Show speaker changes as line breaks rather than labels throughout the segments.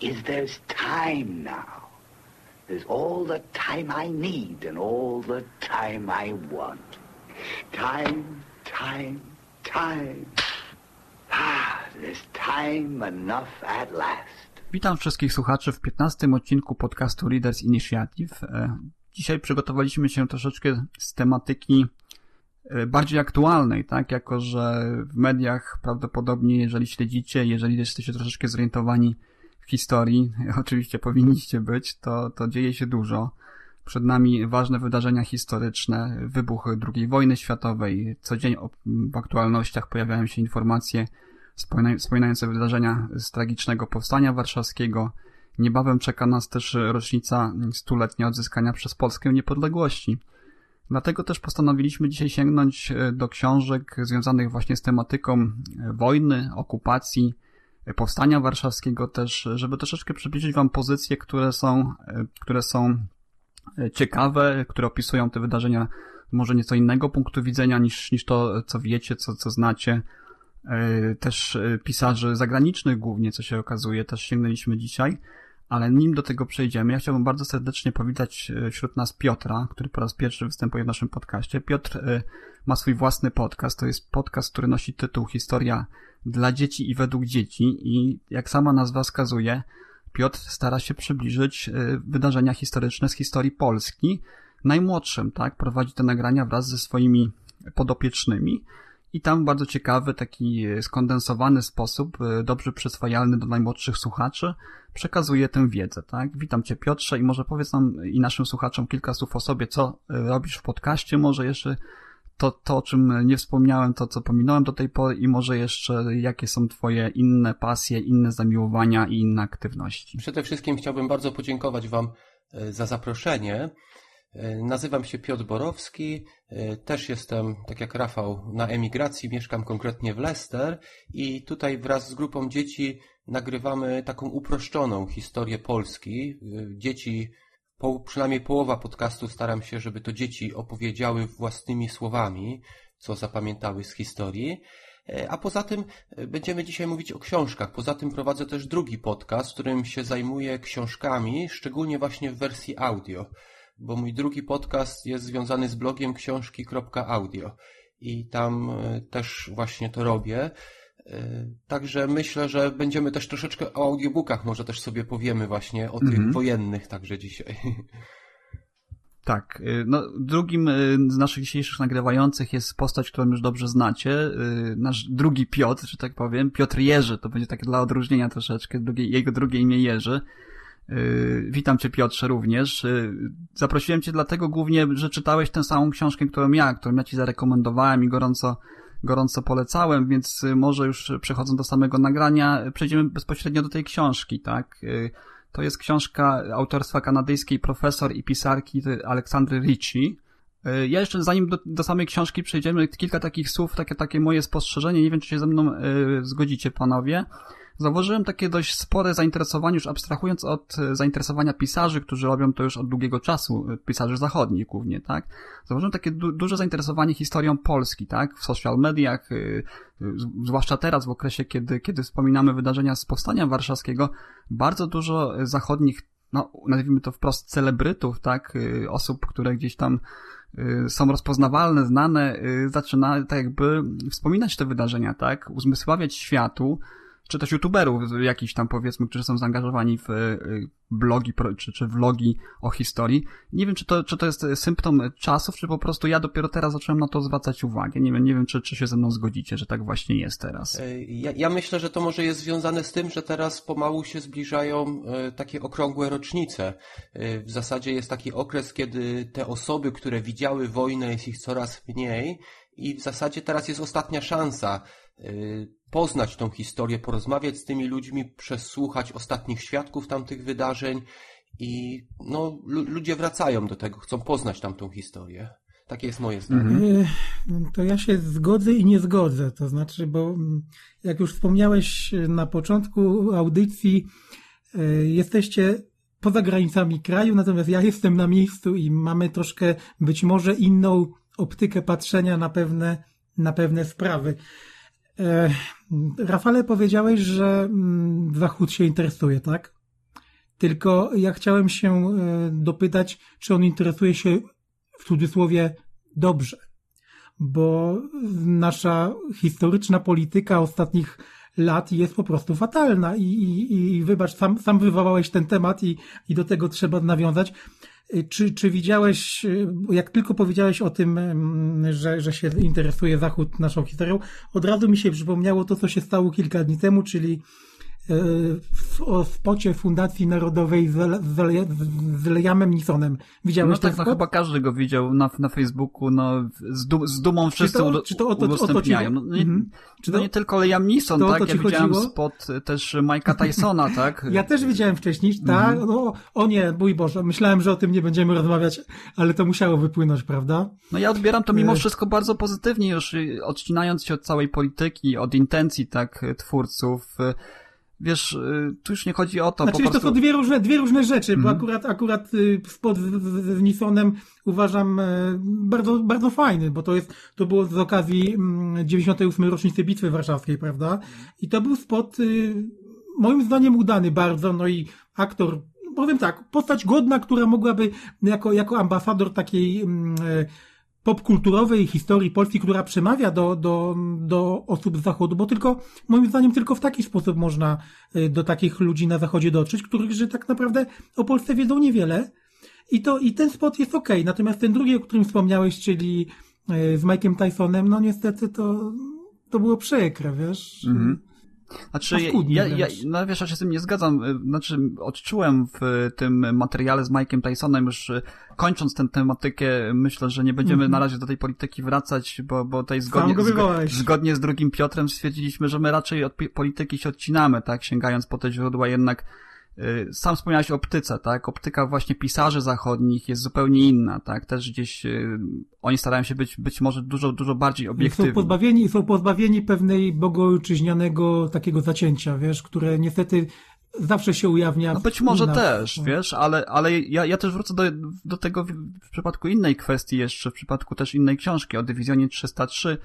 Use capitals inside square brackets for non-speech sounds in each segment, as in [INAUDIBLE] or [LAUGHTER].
is there's time now. There's all the time I need and all the time I want. Time, time, time. Ah, there's time enough at last.
Witam wszystkich słuchaczy w 15 odcinku podcastu Readers Initiative. E, Dzisiaj przygotowaliśmy się troszeczkę z tematyki e, bardziej aktualnej, tak? Jako, że w mediach prawdopodobnie, jeżeli śledzicie, jeżeli jesteście troszeczkę zorientowani w historii, [LAUGHS] oczywiście powinniście być, to, to dzieje się dużo. Przed nami ważne wydarzenia historyczne, wybuch II wojny światowej. Co dzień w aktualnościach pojawiają się informacje wspominające wydarzenia z tragicznego powstania warszawskiego. Niebawem czeka nas też rocznica stuletnia odzyskania przez Polskę niepodległości. Dlatego też postanowiliśmy dzisiaj sięgnąć e, do książek związanych właśnie z tematyką e, wojny, okupacji, powstania warszawskiego też, żeby troszeczkę przybliżyć Wam pozycje, które są, które są ciekawe, które opisują te wydarzenia może nieco innego punktu widzenia niż, niż to, co wiecie, co, co znacie. Też pisarzy zagranicznych głównie, co się okazuje, też sięgnęliśmy dzisiaj. Ale nim do tego przejdziemy, ja chciałbym bardzo serdecznie powitać e, wśród nas Piotra, który po raz pierwszy występuje w naszym podcaście. Piotr e, ma swój własny podcast. To jest podcast, który nosi tytuł Historia dla dzieci i według dzieci. I jak sama nazwa wskazuje, Piotr stara się przybliżyć e, wydarzenia historyczne z historii Polski najmłodszym, tak? Prowadzi te nagrania wraz ze swoimi podopiecznymi. I tam bardzo ciekawy, taki skondensowany sposób, dobrze przyswajalny do najmłodszych słuchaczy, przekazuje tę wiedzę, tak? Witam Cię Piotrze i może powiedz nam i naszym słuchaczom kilka słów o sobie, co e, robisz w podcaście, może jeszcze to, to o czym nie wspomniałem, to co pominąłem do tej pory i może jeszcze jakie są Twoje inne pasje, inne zamiłowania i inne aktywności.
Przede wszystkim chciałbym bardzo podziękować Wam e, za zaproszenie. E, nazywam się Piotr Borowski, też jestem, tak jak Rafał, na emigracji, mieszkam konkretnie w Leicester i tutaj wraz z grupą dzieci nagrywamy taką uproszczoną historię Polski. Dzieci, po, przynajmniej połowa podcastu staram się, żeby to dzieci opowiedziały własnymi słowami, co zapamiętały z historii. E, a poza tym e, będziemy dzisiaj mówić o książkach. Poza tym prowadzę też drugi podcast, którym się zajmuję książkami, szczególnie właśnie w wersji audio, bo mój drugi podcast jest związany z blogiem książki.audio i tam e, też właśnie to robię. E, także myślę, że będziemy też troszeczkę o audiobookach może też sobie powiemy właśnie o tych mhm. wojennych także dzisiaj.
Tak. E, no, drugim z naszych dzisiejszych nagrywających jest postać, którą już dobrze znacie. Nasz drugi Piotr, że tak powiem. Piotr Jerzy. To będzie takie dla odróżnienia troszeczkę. Drugie, jego drugie imię Jerzy. Witam Cię Piotrze również. Zaprosiłem Cię dlatego głównie, że czytałeś tę samą książkę, którą ja, którą ja Ci zarekomendowałem i gorąco gorąco polecałem, więc y, może już przechodząc do samego nagrania, przejdziemy bezpośrednio do tej książki, tak? Y, to jest książka autorstwa kanadyjskiej profesor i pisarki Aleksandry Ricci. Y, ja jeszcze zanim do, do, samej książki przejdziemy, kilka takich słów, takie, takie moje spostrzeżenie, nie wiem czy się ze mną y, zgodzicie panowie zauważyłem takie dość spore zainteresowanie, już abstrahując od e, zainteresowania pisarzy, którzy robią to już od długiego czasu, e, pisarzy zachodnich głównie, tak? Zauważyłem takie du duże zainteresowanie historią Polski, tak? W social mediach, yy, zwłaszcza teraz w okresie, kiedy, kiedy wspominamy wydarzenia z Powstania Warszawskiego, bardzo dużo zachodnich no, nazwijmy to wprost celebrytów, tak, osób, które gdzieś tam są rozpoznawalne, znane, zaczyna tak jakby wspominać te wydarzenia, tak, uzmysławiać światu, czy też youtuberów jakichś tam powiedzmy, którzy są zaangażowani w y, blogi czy, czy vlogi o historii. Nie wiem, czy to, czy to jest symptom czasów, czy po prostu ja dopiero teraz zacząłem na to zwracać uwagę. Nie wiem, nie wiem, czy, czy się ze mną zgodzicie, że tak właśnie jest teraz.
E, ja, ja myślę, że to może jest związane z tym, że teraz pomału się zbliżają e, takie okrągłe rocznice. E, w zasadzie jest taki okres, kiedy te osoby, które widziały wojnę, jest ich coraz mniej i w zasadzie teraz jest ostatnia szansa poznać tą historię, porozmawiać z tymi ludźmi, przesłuchać ostatnich świadków tamtych wydarzeń i no, ludzie wracają do tego, chcą poznać tamtą historię. Takie jest moje zdanie. Mhm.
To ja się zgodzę i nie zgodzę. To znaczy, bo mm, jak już wspomniałeś na początku audycji, e, jesteście poza granicami kraju, natomiast ja jestem na miejscu i mamy troszkę być może inną optykę patrzenia na pewne, na pewne sprawy. E, Rafale, powiedziałeś, że mm, Zachód się interesuje, tak? Tylko ja chciałem się e, dopytać, czy on interesuje się w cudzysłowie dobrze, bo nasza historyczna polityka ostatnich lat jest po prostu fatalna i, i, i wybacz, sam, sam wywołałeś ten temat i, i do tego trzeba nawiązać. Czy, czy widziałeś, jak tylko powiedziałeś o tym, że, że się interesuje Zachód naszą historią, od razu mi się przypomniało to, co się stało kilka dni temu, czyli w, o spocie Fundacji Narodowej z, z, z Liamem Nisonem. Widziałeś
no tak, no chyba każdy go widział na, na Facebooku, no z, du, z dumą wszyscy czy to, czy to o to, udostępniają. No, nie, mhm. czy to, nie tylko Liam Neeson, to, tak? To ja widziałem chodziło? spot też Mike'a Tysona, [LAUGHS] tak?
Ja też widziałem wcześniej, tak? Mhm. No, o nie, mój Boże, myślałem, że o tym nie będziemy rozmawiać, ale to musiało wypłynąć, prawda?
No ja odbieram to mimo e. wszystko bardzo pozytywnie, już odcinając się od całej polityki, od intencji, tak, twórców, wiesz, y, tu już nie chodzi o to.
Znaczy,
po prostu...
to są dwie różne, dwie różne rzeczy, mm. bo mhm. akurat, akurat spot z, z, uważam e, bardzo, bardzo fajny, bo to jest, to było z okazji 98. Mm, rocznicy Bitwy Warszawskiej, prawda? I to był spot, y, moim zdaniem udany bardzo, no i aktor powiem tak, postać godna, która mogłaby jako, jako ambasador takiej mm, e, popkulturowej historii Polski, która przemawia do, do, do osób z Zachodu, bo tylko, moim zdaniem, tylko w taki sposób można y, do takich ludzi na Zachodzie dotrzeć, których, że tak naprawdę o Polsce wiedzą niewiele. I to, i ten spot jest ok. Natomiast ten drugi, o którym wspomniałeś, czyli y, z Mike'em Tysonem, no niestety to, to było przykre, wiesz. Mhm.
Znaczy, ja, ja, no wiesz, ja się z tym nie zgadzam. Znaczy, odczułem w tym materiale z Mike'em Tysonem już kończąc tę tematykę, myślę, że nie będziemy mm -hmm. na razie do tej polityki wracać, bo, bo tej zgodnie, zgodnie z drugim Piotrem stwierdziliśmy, że my raczej od polityki się odcinamy, tak, sięgając po te źródła jednak Y, sam wspomniałeś o optyce, tak? Optyka właśnie pisarzy zachodnich jest zupełnie inna, tak? Też gdzieś y, oni starają się być, być może dużo, dużo bardziej obiektywni.
Są pozbawieni, są pozbawieni pewnej bogojczyźnianego takiego zacięcia, wiesz, które niestety zawsze się ujawnia.
No być może też, no. wiesz, ale, ale ja, ja też wrócę do, do tego w, przypadku innej kwestii jeszcze, w przypadku też innej książki o Dywizjonie 303,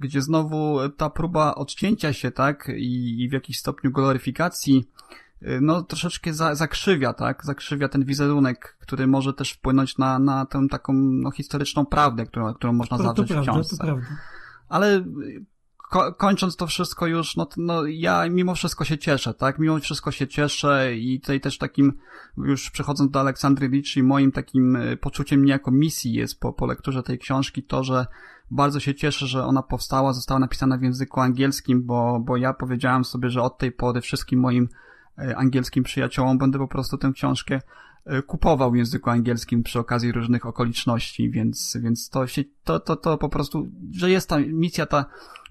gdzie znowu ta próba odcięcia się, tak, i, i w jakiś stopniu gloryfikacji Y, no troszeczkę za, zakrzywia, tak? Zakrzywia ten wizerunek, który może też wpłynąć na, na tę taką no, historyczną prawdę, którą, którą można to, zawrzeć to prawda, w książce. To prawda. Ale y, ko kończąc to wszystko już, no, no ja mimo wszystko się cieszę, tak? Mimo wszystko się cieszę i tutaj też takim, już przechodząc do Aleksandry Liczy, moim takim y, poczuciem niejako misji jest po, po lekturze tej książki to, że bardzo się cieszę, że ona powstała, została napisana w języku angielskim, bo, bo ja powiedziałem sobie, że od tej pory wszystkim moim angielskim przyjaciołom, będę po prostu tę książkę e, kupował w języku angielskim przy okazji różnych okoliczności, więc, więc to się, to, to, to po prostu, że jest ta misja ta,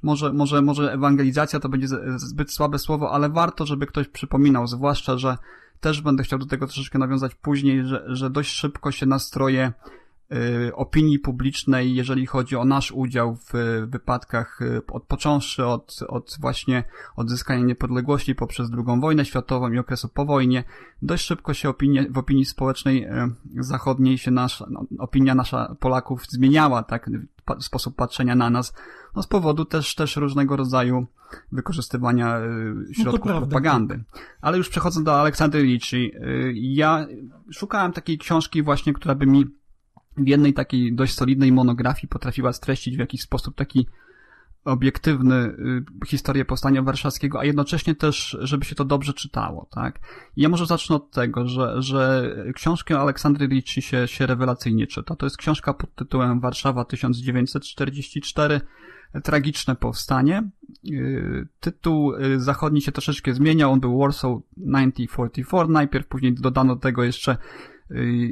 może, może, może ewangelizacja to będzie zbyt słabe słowo, ale warto, żeby ktoś przypominał, zwłaszcza, że też będę chciał do tego troszeczkę nawiązać później, że, że dość szybko się nastroje opinii publicznej, jeżeli chodzi o nasz udział w wypadkach, y, od, począwszy od, od właśnie odzyskania niepodległości poprzez II wojnę światową i okresu po wojnie, dość szybko się opinie, w opinii społecznej y, zachodniej się nasza, no, opinia nasza Polaków zmieniała, tak, sposób patrzenia na nas, no z powodu też, też różnego rodzaju wykorzystywania środków no propagandy. Ale już przechodząc do Aleksandry Liczy, ja szukałem takiej książki właśnie, która by mi w jednej takiej dość solidnej monografii potrafiła streścić w jakiś sposób taki obiektywny y, historię powstania warszawskiego, a jednocześnie też, żeby się to dobrze czytało, tak? I ja może zacznę od tego, że, że książkę Aleksandry Ricci się, się rewelacyjnie czyta. To jest książka pod tytułem Warszawa 1944 Tragiczne powstanie. Y, tytuł y, zachodni się troszeczkę zmieniał, on był Warsaw 1944 najpierw, później dodano do tego jeszcze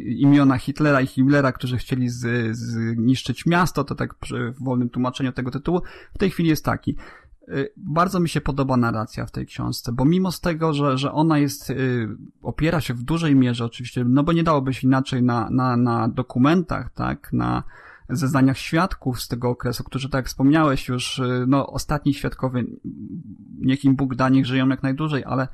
imiona Hitlera i Himmlera, którzy chcieli zniszczyć miasto, to tak w wolnym tłumaczeniu tego tytułu, w tej chwili jest taki. y, bardzo mi się podoba narracja w tej książce, bo mimo z tego, że, że ona jest, y, opiera się w dużej mierze oczywiście, no bo nie dałoby się inaczej na, na, na dokumentach, tak, na zeznaniach świadków z tego okresu, którzy, tak jak wspomniałeś już, y, no ostatni świadkowie, niech im Bóg da, niech żyją jak najdłużej, ale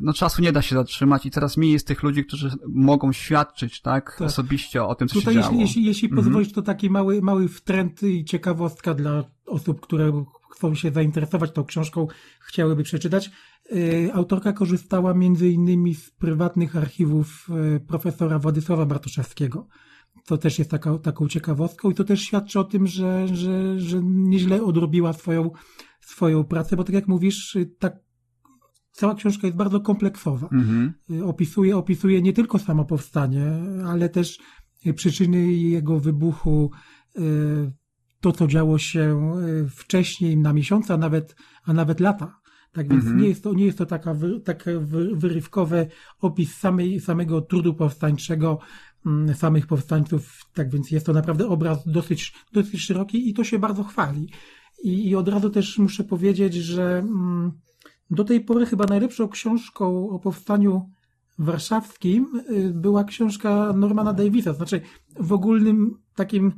no czasu nie da się zatrzymać i coraz mniej jest tych ludzi, którzy mogą świadczyć, tak, tak. osobiście o tym, co
Tutaj
się
jeśli,
działo.
Jeśli, jeśli mhm. pozwolisz, to taki mały, mały wtręt i ciekawostka dla osób, które chcą się zainteresować tą książką, chciałyby przeczytać. Y, autorka korzystała między innymi z prywatnych archiwów y, profesora Władysława Bartoszewskiego. To też jest taka, taką ciekawostką i to też świadczy o tym, że, że, że nieźle odrobiła swoją, swoją pracę, bo tak jak mówisz, y, tak cała książka jest bardzo kompleksowa. Mhm. Opisuje, opisuje nie tylko samo powstanie, ale też przyczyny jego wybuchu, to, co działo się wcześniej na miesiące, a nawet, a nawet lata. Tak więc mhm. nie jest to, nie jest to taka, taki wyrywkowy opis samej, samego trudu powstańczego, mm, samych powstańców. Tak więc jest to naprawdę obraz dosyć, dosyć szeroki i to się bardzo chwali. I, i od razu też muszę powiedzieć, że mm, do tej pory chyba najlepszą książką o powstaniu warszawskim y, była książka Normana Davisa. Znaczy w ogólnym takim,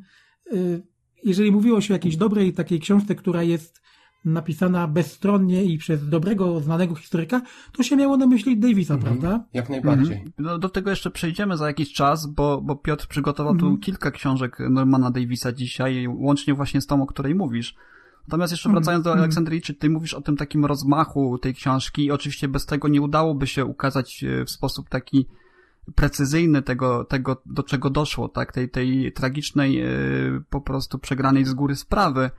y, jeżeli mówiło się o jakiejś dobrej takiej książce, która jest napisana bezstronnie i przez dobrego, znanego historyka, to się miało na myśli Davisa, mhm. prawda?
Jak najbardziej.
Mhm. No, do tego jeszcze przejdziemy za jakiś czas, bo, bo Piotr przygotował mhm. tu kilka książek Normana Davisa dzisiaj, łącznie właśnie z tą, o której mówisz. Natomiast jeszcze mhm. wracając do mhm. Aleksandrii, czy ty mówisz o tym takim rozmachu tej książki? I oczywiście bez tego nie udałoby się ukazać e, w sposób taki precyzyjny tego, tego do czego doszło, tak, tej, tej tragicznej e, po prostu przegranej z góry sprawy,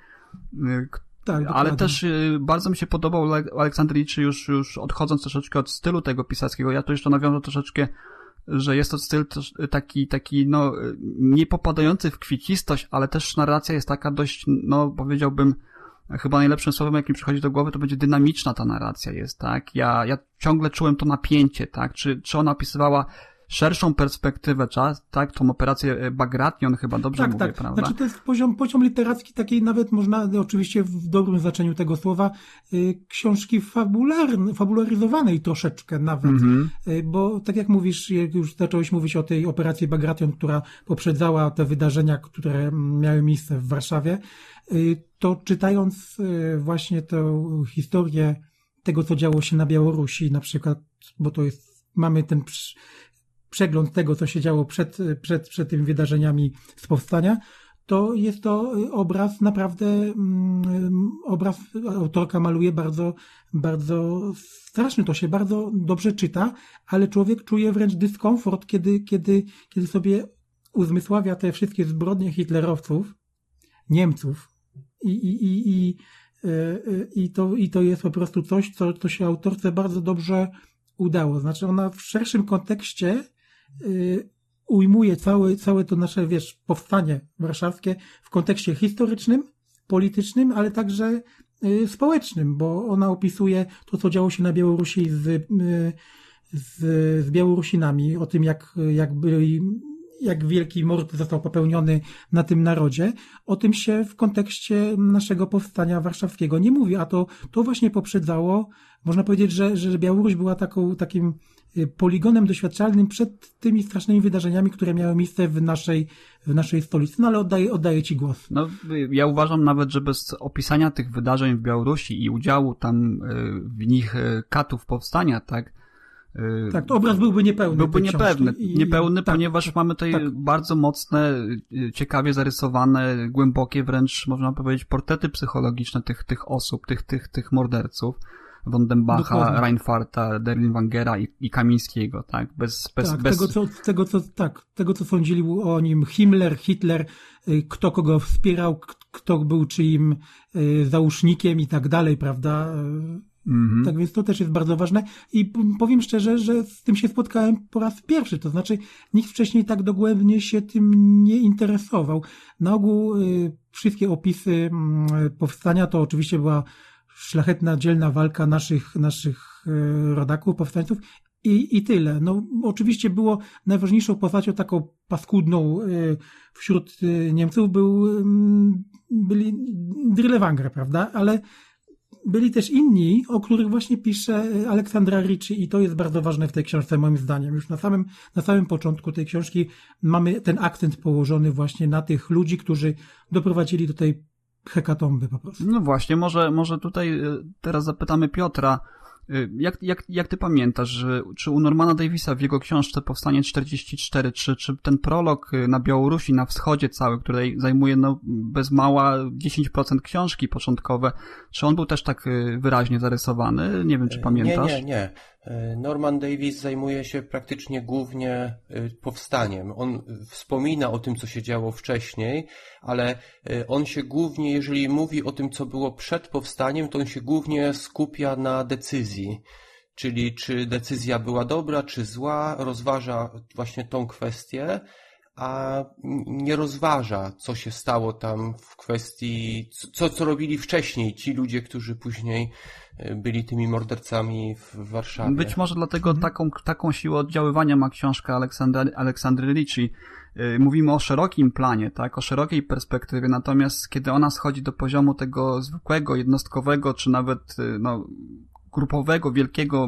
e, tak, ale też bardzo mi się podobał Aleksandrii, już, już odchodząc troszeczkę od stylu tego pisarskiego, ja tu jeszcze nawiążę troszeczkę że jest to styl taki, taki, no, nie popadający w kwiecistość, ale też narracja jest taka dość, no, powiedziałbym, chyba najlepszym słowem, jakim przychodzi do głowy, to będzie dynamiczna ta narracja jest, tak? Ja, ja ciągle czułem to napięcie, tak? Czy, czy ona opisywała szerszą perspektywę czas, tak? Tą operację e, Bagration chyba dobrze
tak,
mówię,
tak.
prawda?
Znaczy to jest poziom, poziom literacki takiej nawet można, oczywiście w dobrym znaczeniu tego słowa, y, książki fabularne, fabularyzowanej troszeczkę nawet, mm-hmm. y, bo tak jak mówisz, jak już zacząłeś mówić o tej operacji Bagration, która poprzedzała te wydarzenia, które miały miejsce w Warszawie, y, to czytając właśnie tę historię tego, co działo się na Białorusi, na przykład, bo to jest, mamy ten przegląd tego, co się działo przed, przed, przed tymi wydarzeniami z powstania, to jest to obraz naprawdę, mm, obraz autorka maluje bardzo, bardzo straszny, to się bardzo dobrze czyta, ale człowiek czuje wręcz dyskomfort, kiedy, kiedy, kiedy sobie uzmysławia te wszystkie zbrodnie hitlerowców, Niemców i, i, i, i, e, e, i, to, i to jest po prostu coś, co, co się autorce bardzo dobrze udało. Znaczy ona w szerszym kontekście Y, ujmuje całe, całe to nasze, wiesz, powstanie warszawskie w kontekście historycznym, politycznym, ale także y, społecznym, bo ona opisuje to, co działo się na Białorusi z, y, z, z Białorusinami, o tym, jak, jak byli jak wielki mord został popełniony na tym narodzie, o tym się w kontekście naszego powstania warszawskiego nie mówi, a to, to właśnie poprzedzało, można powiedzieć, że, że Białoruś była taką, takim Y, poligonem doświadczalnym przed tymi strasznymi wydarzeniami, które miały miejsce w naszej, w naszej stolicy. No ale oddaję, oddaję Ci głos.
No, ja uważam nawet, że bez opisania tych wydarzeń w Białorusi i udziału tam y, w nich y, katów powstania, tak,
tak, to obraz byłby niepełny.
Byłby niepewny, i... niepełny, tak, ponieważ tak, mamy tutaj tak. bardzo mocne, ciekawie zarysowane, głębokie wręcz, można powiedzieć, portrety psychologiczne tych, tych osób, tych, tych, tych morderców. Wondenbacha, Dokładnie. Reinfarta, Derlingwangera i, i Kamińskiego, tak? Bez, bez,
tak,
bez...
Tego, co, tego, co, tak, tego, co sądzili o nim Himmler, Hitler, y, kto kogo wspierał, kto był czyim y, załóżnikiem i tak dalej, prawda? Mhm. Tak więc to też jest bardzo ważne i powiem szczerze, że z tym się spotkałem po raz pierwszy, to znaczy nikt wcześniej tak dogłębnie się tym nie interesował. Na ogół y, wszystkie opisy mm, powstania to oczywiście była szlachetna, dzielna walka naszych, naszych e, rodaków, powstańców i, i tyle. No, oczywiście było najważniejszą postacią taką paskudną e, wśród e, Niemców był, byli Drillewanger, prawda? Ale byli też inni, o których właśnie pisze Aleksandra Ricci i to jest bardzo ważne w tej książce moim zdaniem. Już na samym, na samym początku tej książki mamy ten akcent położony właśnie na tych ludzi, którzy doprowadzili do tej hekatomby po prostu.
No właśnie, może, może tutaj y, teraz zapytamy Piotra, y, jak, jak, jak ty pamiętasz, czy u Normana Davisa w jego książce Powstanie 44, czy, czy ten prolog y, na Białorusi, na wschodzie cały, który zajmuje no, bez mała 10% książki początkowe, czy on był też tak wyraźnie zarysowany? Nie wiem, czy pamiętasz.
Nie, nie, nie. E, Norman Davis zajmuje się praktycznie głównie e, powstaniem. On wspomina o tym, co się działo wcześniej, ale e, on się głównie, jeżeli mówi o tym, co było przed powstaniem, to on się głównie skupia na decyzji. Czyli czy decyzja była dobra, czy zła, rozważa właśnie tą kwestię, a nie rozważa, co się stało tam w kwestii, co, co robili wcześniej ci ludzie, którzy później byli tymi mordercami w Warszawie.
Być może dlatego mhm. taką, taką siłę oddziaływania ma książka Aleksandry, Aleksandry Ricci. E, mówimy o szerokim planie, tak, o szerokiej perspektywie, natomiast kiedy ona schodzi do poziomu tego zwykłego, jednostkowego, czy nawet e, no, grupowego, wielkiego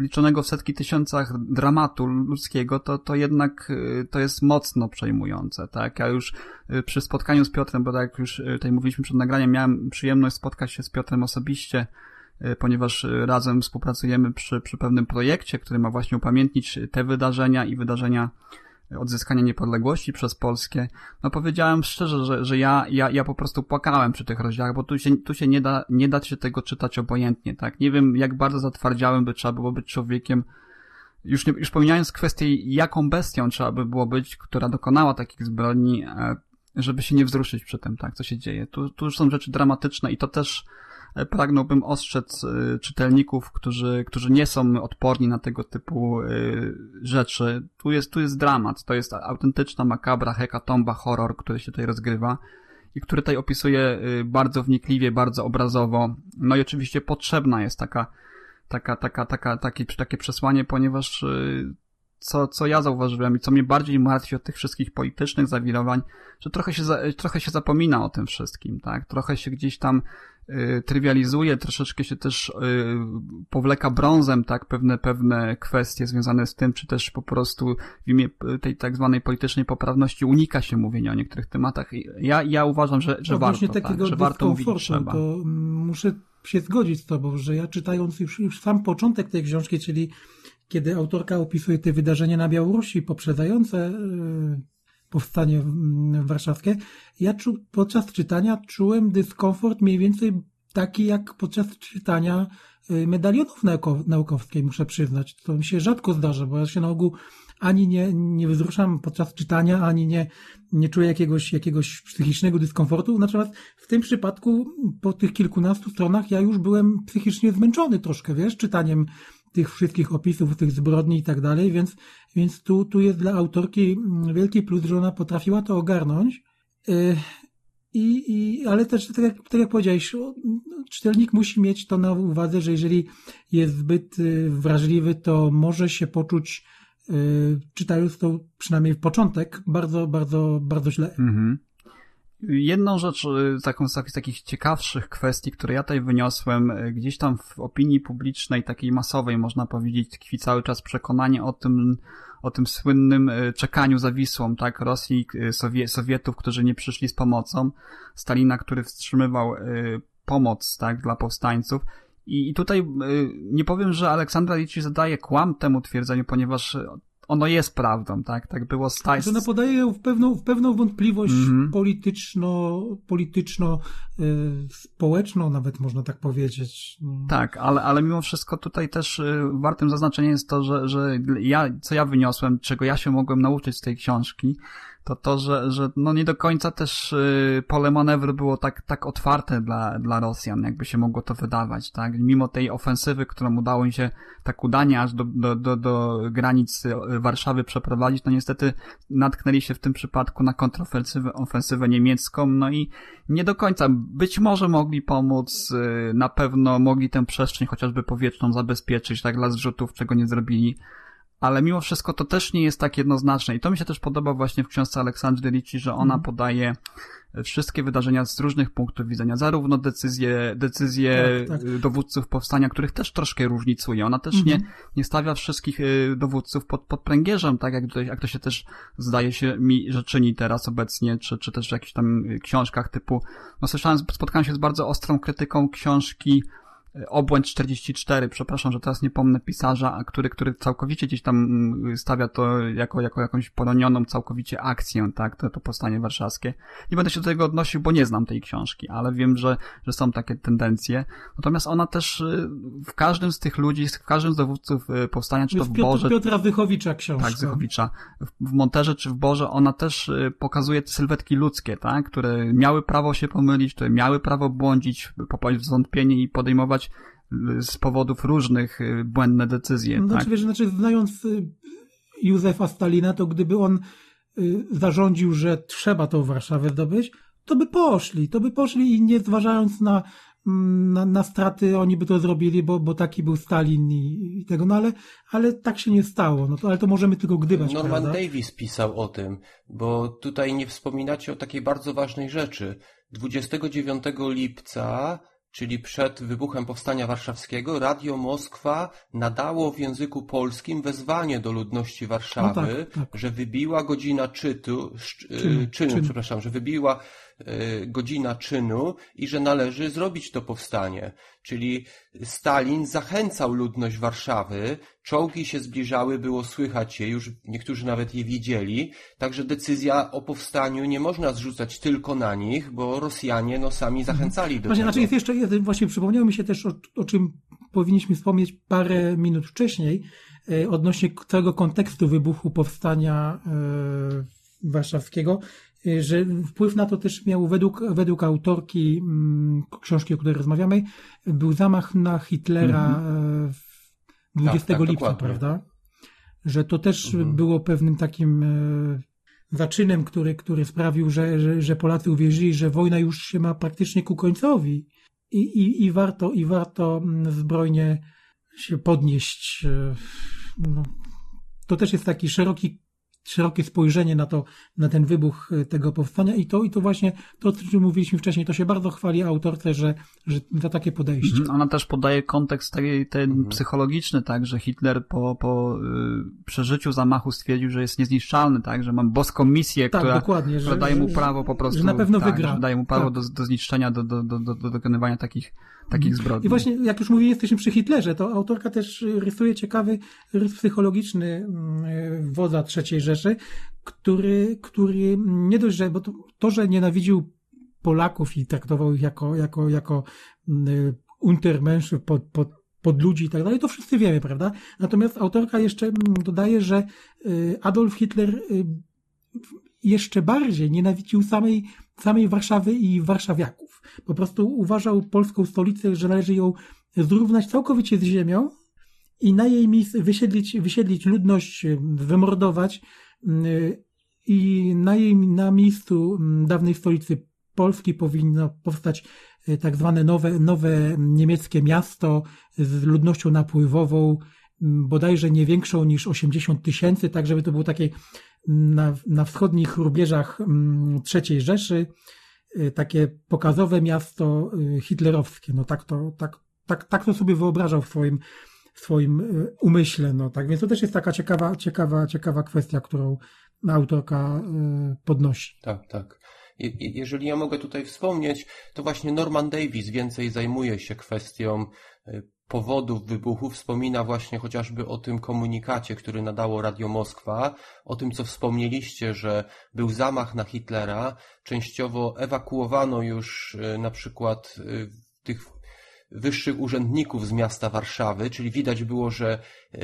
liczonego w setki tysiącach dramatu ludzkiego, to, to jednak y, to jest mocno przejmujące, tak? Ja już y, przy spotkaniu z Piotrem, bo tak już y, tutaj mówiliśmy przed nagraniem, miałem przyjemność spotkać się z Piotrem osobiście, ponieważ razem współpracujemy przy, przy pewnym projekcie, który ma właśnie upamiętnić te wydarzenia i wydarzenia odzyskania niepodległości przez Polskę, no powiedziałem szczerze, że, że ja, ja, ja po prostu płakałem przy tych rozdziałach, bo tu się, tu się nie da, nie da się tego czytać obojętnie, tak? Nie wiem, jak bardzo zatwardziałem by trzeba było być człowiekiem, już, nie, już pomijając kwestię, jaką bestią trzeba by było być, która dokonała takich zbrodni, e, żeby się nie wzruszyć przy tym, tak, co się dzieje. Tu, tu już są rzeczy dramatyczne i to też pragnąłbym ostrzec y, czytelników, którzy, którzy nie są odporni na tego typu y, rzeczy. Tu jest, tu jest dramat, to jest autentyczna makabra, hekatomba, horror, który się tutaj rozgrywa i który tutaj opisuje y, bardzo wnikliwie, bardzo obrazowo. No i oczywiście potrzebna jest taka, taka, taka, taka, takie, takie przesłanie, ponieważ co, co ja zauważyłem i co mnie bardziej martwi od tych wszystkich politycznych zawirowań, że trochę się, trochę się zapomina o tym wszystkim, tak? Trochę się gdzieś tam trywializuje, troszeczkę się też y, powleka brązem, tak? Pewne, pewne kwestie związane z tym, czy też po prostu w imię tej tak zwanej politycznej poprawności unika się mówienia o niektórych tematach. Ja, ja uważam, że, że no warto, tak, że warto mówić trzeba.
To muszę się zgodzić z tobą, że ja czytając już, już sam początek tej książki, czyli kiedy autorka opisuje te wydarzenia na Białorusi poprzedzające e, powstanie warszawskie, ja czu, podczas czytania czułem dyskomfort mniej więcej taki jak podczas czytania e, medalionów naukowskiej, muszę przyznać. To mi się rzadko zdarza, bo ja się na ogół ani nie, nie wzruszam podczas czytania, ani nie, nie czuję jakiegoś, jakiegoś psychicznego dyskomfortu. Natomiast w tym przypadku, po tych kilkunastu stronach, ja już byłem psychicznie zmęczony troszkę, wiesz, czytaniem tych wszystkich opisów, tych zbrodni i tak dalej, więc, więc tu, tu jest dla autorki wielki plus, że ona potrafiła to ogarnąć. Y, I, i, ale też, tak jak, tak jak powiedziałeś, czytelnik musi mieć to na uwadze, że jeżeli jest zbyt y, wrażliwy, to może się poczuć, y, czytając to przynajmniej w początek, bardzo, bardzo, bardzo źle. Mhm.
Jedną rzecz, y, taką z takich ciekawszych kwestii, które ja tutaj wyniosłem, y, gdzieś tam w opinii publicznej, takiej masowej, można powiedzieć, tkwi cały czas przekonanie o tym, o tym słynnym y, czekaniu za Wisłą, tak, Rosji, Sowie Sowietów, którzy nie przyszli z pomocą, Stalina, który wstrzymywał pomoc, tak, dla powstańców. I, tutaj nie powiem, że Aleksandra Lici zadaje kłam temu twierdzeniu, ponieważ ono jest prawdą, tak? Tak było z
Tyson. Ona podaje w pewną, w pewną wątpliwość mm -hmm. polityczno, polityczno y, społeczną, nawet można tak powiedzieć.
Tak, ale, ale mimo wszystko tutaj też y, wartym zaznaczenia jest to, że, że ja, co ja wyniosłem, czego ja się mogłem nauczyć z tej książki, to to, że, że no nie do końca też y, pole manewru było tak, tak otwarte dla, dla Rosjan, jakby się mogło to wydawać, tak? Mimo tej ofensywy, którą udało im się tak udanie aż do, do, do, do granic y, Warszawy przeprowadzić, to niestety natknęli się w tym przypadku na kontrofensywę ofensywę niemiecką, no i nie do końca, być może mogli pomóc, y, na pewno mogli tę przestrzeń chociażby powietrzną zabezpieczyć, tak, dla zrzutów, czego nie zrobili, ale mimo wszystko to też nie jest tak jednoznaczne i to mi się też podoba właśnie w książce Aleksandry Ricci, że ona
Mhm.
podaje wszystkie wydarzenia z różnych punktów widzenia, zarówno decyzje, decyzje
Tak, tak.
y, dowódców powstania, których też troszkę różnicuje. Ona też nie,
Mhm.
nie stawia wszystkich y, dowódców pod, pod pręgierzem, tak jak to, jak to się też zdaje się mi, że czyni teraz obecnie, czy, czy też w jakichś tam książkach typu, no słyszałem, spotkałem się z bardzo ostrą krytyką książki Obłęd 44, przepraszam, że teraz nie pomnę pisarza, a który, który całkowicie gdzieś tam mm, stawia to jako, jako jakąś poronioną całkowicie akcję, tak, to, to powstanie warszawskie. Nie będę się do tego odnosił, bo nie znam tej książki, ale wiem, że, że są takie tendencje. Natomiast ona też y, w każdym z tych ludzi, w każdym z dowódców y, powstania, czy to w
Piotr,
Borze,
Piotra Zychowicza książka.
tak, Zychowicza, w, Monterze czy w Borze, ona też y, pokazuje te sylwetki ludzkie, tak, które miały prawo się pomylić, które miały prawo błądzić, popaść w zwątpienie i podejmować y, z powodów różnych y, błędne decyzje,
No,
tak.
Znaczy, wiesz, znaczy, znając y, Józefa Stalina, to gdyby on zarządził, że trzeba tą Warszawę zdobyć, to by poszli, to by poszli i nie zważając na, mm, na, na straty, oni by to zrobili, bo, bo taki był Stalin i, i tego, no ale, ale tak się nie stało, no to, ale to możemy tylko gdybać,
Norman
prawda?
Davis pisał o tym, bo tutaj nie wspominacie o takiej bardzo ważnej rzeczy. 29 lipca, czyli przed wybuchem Powstania Warszawskiego, Radio Moskwa nadało w języku polskim wezwanie do ludności Warszawy,
No tak, tak.
że wybiła godzina czytu, sz,
Czynu,
czynu, czynu,
czynu.
przepraszam, że wybiła godzina czynu i że należy zrobić to powstanie. Czyli Stalin zachęcał ludność Warszawy, czołgi się zbliżały, było słychać je, już niektórzy nawet je widzieli, także decyzja o powstaniu nie można zrzucać tylko na nich, bo Rosjanie no sami zachęcali do
Właśnie,
tego.
znaczy jest jeszcze, jeden- właśnie przypomniało mi się też, o, o czym powinniśmy wspomnieć parę minut wcześniej, e, odnośnie całego kontekstu wybuchu powstania e, warszawskiego, że wpływ na to też miał według, według autorki mm, książki, o której rozmawiamy, był zamach na Hitlera e, w 20
tak,
lipca,
dokładnie.
prawda? Że to też
Mhm.
było pewnym takim e, zaczynem, który, który sprawił, że, że, że Polacy uwierzyli, że wojna już się ma praktycznie ku końcowi i, i, i, warto, i warto mm, zbrojnie się podnieść. e, No, to też jest taki szeroki, szerokie spojrzenie na to, na ten wybuch e, tego powstania i to, i to właśnie to, o czym mówiliśmy wcześniej, to się bardzo chwali autorce, że, że za takie podejście.
Mhm, Ona też podaje kontekst taki, ten psychologiczny, tak, że Hitler po, po y, przeżyciu zamachu stwierdził, że jest niezniszczalny, tak, że mam boską misję,
Tak,
która,
dokładnie,
która
że-
daje mu prawo po prostu,
że na pewno
tak,
wygra.
Że daje mu prawo
Tak.
do, do zniszczenia, do, do, do, do, do dokonywania takich, takich zbrodni.
I właśnie, jak już mówię, jesteśmy przy Hitlerze, to autorka też rysuje ciekawy rys psychologiczny mm, wodza III Rzeszy, który, który nie dość, że, bo to, to że nienawidził Polaków i traktował ich jako, jako, jako mm, untermenszy pod, pod, pod ludzi i tak dalej, to wszyscy wiemy, prawda? Natomiast autorka jeszcze mm, dodaje, że y, Adolf Hitler y, jeszcze bardziej nienawidził samej, samej Warszawy i warszawiaków. Po prostu uważał polską stolicę, że należy ją zrównać całkowicie z ziemią i na jej miejsce wysiedlić, wysiedlić ludność, wymordować y, i na jej na miejscu mm, dawnej stolicy Polski powinno powstać y, tak zwane nowe, nowe niemieckie miasto z ludnością napływową, m, bodajże nie większą niż 80 tysięcy, tak żeby to było takie na, na wschodnich rubieżach mm, III Rzeszy, y, takie pokazowe miasto y, hitlerowskie. No tak to, tak, tak, tak to sobie wyobrażał w swoim, w swoim y, umyśle. No tak więc to też jest taka ciekawa, ciekawa, ciekawa kwestia, którą autorka podnosi.
Tak, tak. Je- je- Jeżeli ja mogę tutaj wspomnieć, to właśnie Norman Davis więcej zajmuje się kwestią powodów wybuchu. Wspomina właśnie chociażby o tym komunikacie, który nadało Radio Moskwa, o tym, co wspomnieliście, że był zamach na Hitlera. Częściowo ewakuowano już e, na przykład e, tych wyższych urzędników z miasta Warszawy, czyli widać było, że e,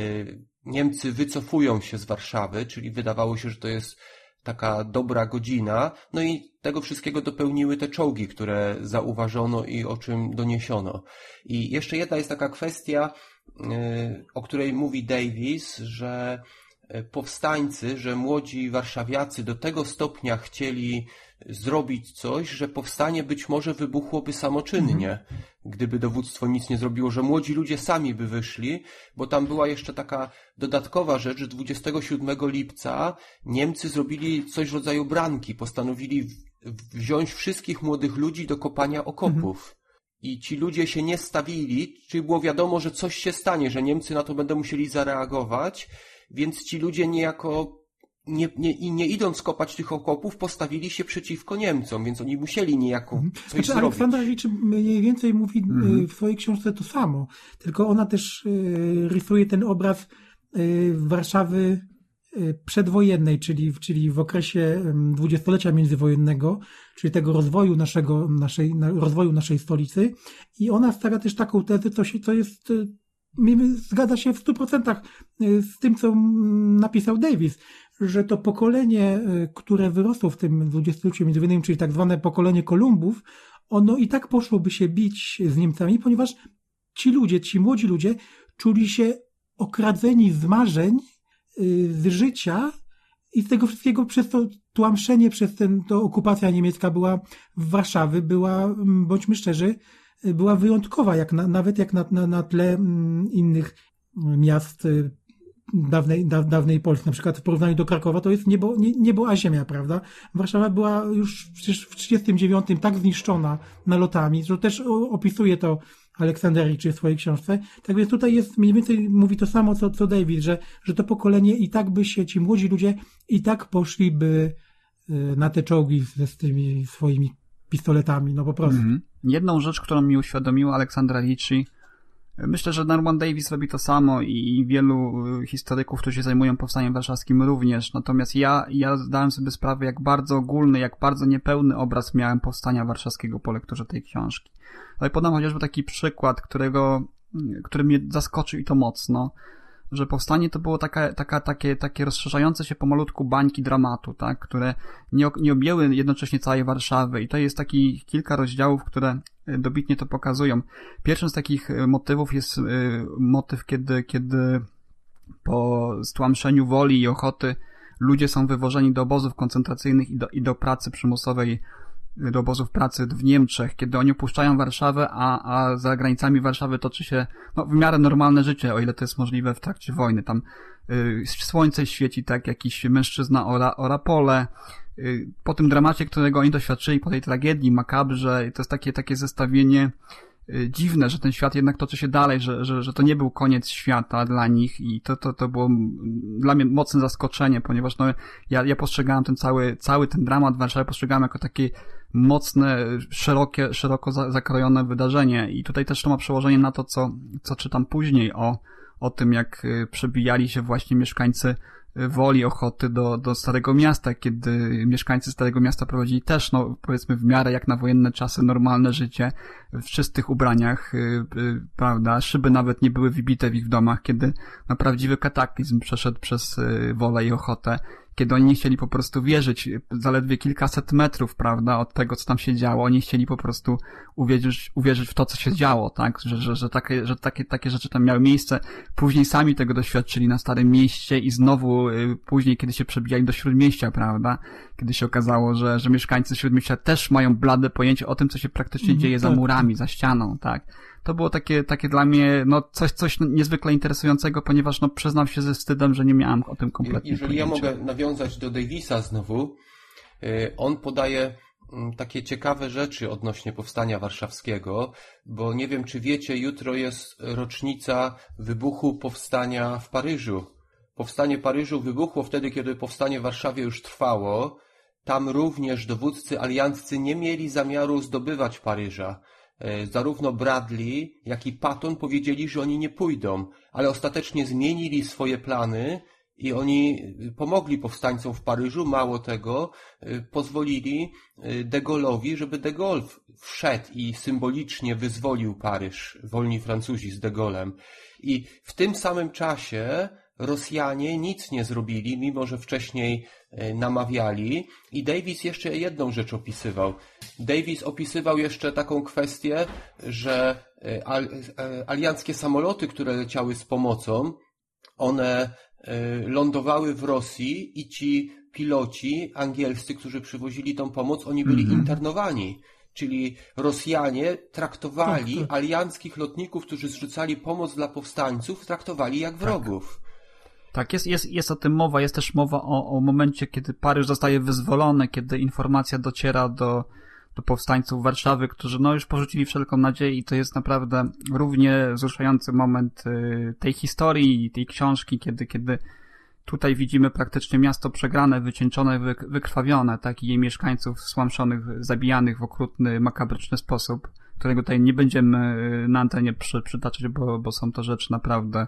Niemcy wycofują się z Warszawy, czyli wydawało się, że to jest taka dobra godzina. No i tego wszystkiego dopełniły te czołgi, które zauważono i o czym doniesiono. I jeszcze jedna jest taka kwestia, yy, o której mówi Davis, że yy, powstańcy, że młodzi warszawiacy do tego stopnia chcieli zrobić coś, że powstanie być może wybuchłoby samoczynnie, gdyby dowództwo nic nie zrobiło, że młodzi ludzie sami by wyszli, bo tam była jeszcze taka dodatkowa rzecz, że 27 lipca Niemcy zrobili coś w rodzaju branki, postanowili wziąć wszystkich młodych ludzi do kopania okopów. I ci ludzie się nie stawili, czyli było wiadomo, że coś się stanie, że Niemcy na to będą musieli zareagować, więc ci ludzie niejako nie, nie, i nie idąc kopać tych okopów, postawili się przeciwko Niemcom, więc oni musieli niejako coś
Znaczy,
zrobić.
Aleksandra Ricci mniej więcej mówi y, w swojej książce to samo, tylko ona też y, rysuje ten obraz y, Warszawy y, przedwojennej, czyli, czyli w okresie dwudziestolecia międzywojennego, czyli tego rozwoju naszego, naszej, na, rozwoju naszej stolicy. I ona stawia też taką tezę, co, się, co jest, y, zgadza się w stu procentach y, z tym, co mm, napisał Davis, że to pokolenie, y, które wyrosło w tym dwudziestoleciu międzywojennym, czyli tak zwane pokolenie Kolumbów, ono i tak poszłoby się bić z Niemcami, ponieważ ci ludzie, ci młodzi ludzie czuli się okradzeni z marzeń, y, z życia i z tego wszystkiego przez to tłamszenie, przez ten, to okupacja niemiecka była w Warszawy, była, mm, bądźmy szczerzy, była wyjątkowa, jak na, nawet jak na, na, na tle mm, innych miast y, dawnej, da, dawnej Polski. Na przykład w porównaniu do Krakowa to jest niebo, nie, niebo a ziemia, prawda? Warszawa była już przecież w 1939 tak zniszczona nalotami, że też opisuje to Aleksander Ricci w swojej książce. Tak więc tutaj jest mniej więcej mówi to samo, co, co David, że, że to pokolenie i tak by się, ci młodzi ludzie i tak poszliby y, na te czołgi ze z tymi swoimi pistoletami, no po prostu.
Mhm. Jedną rzecz, którą mi uświadomiła Aleksandra Ricci, myślę, że Norman Davis robi to samo i wielu y, historyków, którzy się zajmują powstaniem warszawskim również. Natomiast ja, ja zdałem sobie sprawę, jak bardzo ogólny, jak bardzo niepełny obraz miałem powstania warszawskiego po lekturze tej książki. Ale podam chociażby taki przykład, którego, który mnie zaskoczył i to mocno że powstanie to było taka, taka, takie, takie rozszerzające się pomalutku bańki dramatu, tak, które nie, nie objęły jednocześnie całej Warszawy i to jest taki kilka rozdziałów, które y, dobitnie to pokazują. Pierwszym z takich y, motywów jest y, motyw, kiedy, kiedy po stłamszeniu woli i ochoty ludzie są wywożeni do obozów koncentracyjnych i do, i do pracy przymusowej do obozów pracy w Niemczech, kiedy oni opuszczają Warszawę, a, a za granicami Warszawy toczy się no, w miarę normalne życie, o ile to jest możliwe w trakcie wojny. Tam y, słońce świeci tak, jakiś mężczyzna ora, ora pole. Y, po tym dramacie, którego oni doświadczyli, po tej tragedii, makabrze, to jest takie, takie zestawienie y, dziwne, że ten świat jednak toczy się dalej, że, że, że to nie był koniec świata dla nich i to, to, to było dla mnie mocne zaskoczenie, ponieważ no, ja, ja postrzegałem ten cały, cały ten dramat Warszawy postrzegałem jako takie mocne, szerokie, szeroko za- zakrojone wydarzenie. I tutaj też to ma przełożenie na to, co, co czytam później o, o tym, jak y, przebijali się właśnie mieszkańcy y, woli ochoty do, do Starego Miasta, kiedy mieszkańcy Starego Miasta prowadzili też, no powiedzmy w miarę jak na wojenne czasy, normalne życie, w czystych ubraniach, y, y, prawda, szyby nawet nie były wybite w ich domach, kiedy no, prawdziwy kataklizm przeszedł przez y, wolę i ochotę, kiedy oni nie chcieli po prostu wierzyć, zaledwie kilkaset metrów, prawda, od tego, co tam się działo, oni chcieli po prostu uwierzyć, uwierzyć w to, co się działo, tak, że, że, że, takie, że takie, takie rzeczy tam miały miejsce. Później sami tego doświadczyli na Starym Mieście i znowu y, później, kiedy się przebijali do Śródmieścia, prawda, kiedy się okazało, że, że mieszkańcy Śródmieścia też mają blade pojęcie o tym, co się praktycznie
Mhm,
dzieje za
tak,
murami, za ścianą, tak. To było takie, takie dla mnie, no, coś, coś niezwykle interesującego, ponieważ, no, przyznam się ze wstydem, że nie miałem o tym kompletnie
Jeżeli ja
pojęcia.
mogę nawiązać do Davisa znowu, y, on podaje mm, takie ciekawe rzeczy odnośnie powstania warszawskiego, bo nie wiem, czy wiecie, jutro jest rocznica wybuchu powstania w Paryżu. Powstanie Paryżu wybuchło wtedy, kiedy powstanie w Warszawie już trwało. Tam również dowódcy alianccy nie mieli zamiaru zdobywać Paryża. E, Zarówno Bradley, jak i Patton powiedzieli, że oni nie pójdą, ale ostatecznie zmienili swoje plany i oni pomogli powstańcom w Paryżu. Mało tego, y, pozwolili y, De Gaulle'owi, żeby De Gaulle wszedł i symbolicznie wyzwolił Paryż, wolni Francuzi z De Gaulle'em. I w tym samym czasie Rosjanie nic nie zrobili, mimo że wcześniej e, namawiali. I Davis jeszcze jedną rzecz opisywał. Davis opisywał jeszcze taką kwestię, że e, al, e, alianckie samoloty, które leciały z pomocą, one lądowały w Rosji i ci piloci angielscy, którzy przywozili tą pomoc, oni byli
Mhm.
internowani. Czyli Rosjanie traktowali
Tak, tak.
alianckich lotników, którzy zrzucali pomoc dla powstańców, traktowali jak wrogów.
Tak, jest, jest, jest o tym mowa, jest też mowa o, o momencie, kiedy Paryż zostaje wyzwolony, kiedy informacja dociera do, do powstańców Warszawy, którzy no już porzucili wszelką nadzieję i to jest naprawdę równie wzruszający moment y, tej historii tej książki, kiedy, kiedy tutaj widzimy praktycznie miasto przegrane, wycieńczone, wyk- wykrwawione, tak, i jej mieszkańców stłamszonych, zabijanych w okrutny, makabryczny sposób, którego tutaj nie będziemy y, na antenie przy, przytaczać, bo, bo są to rzeczy naprawdę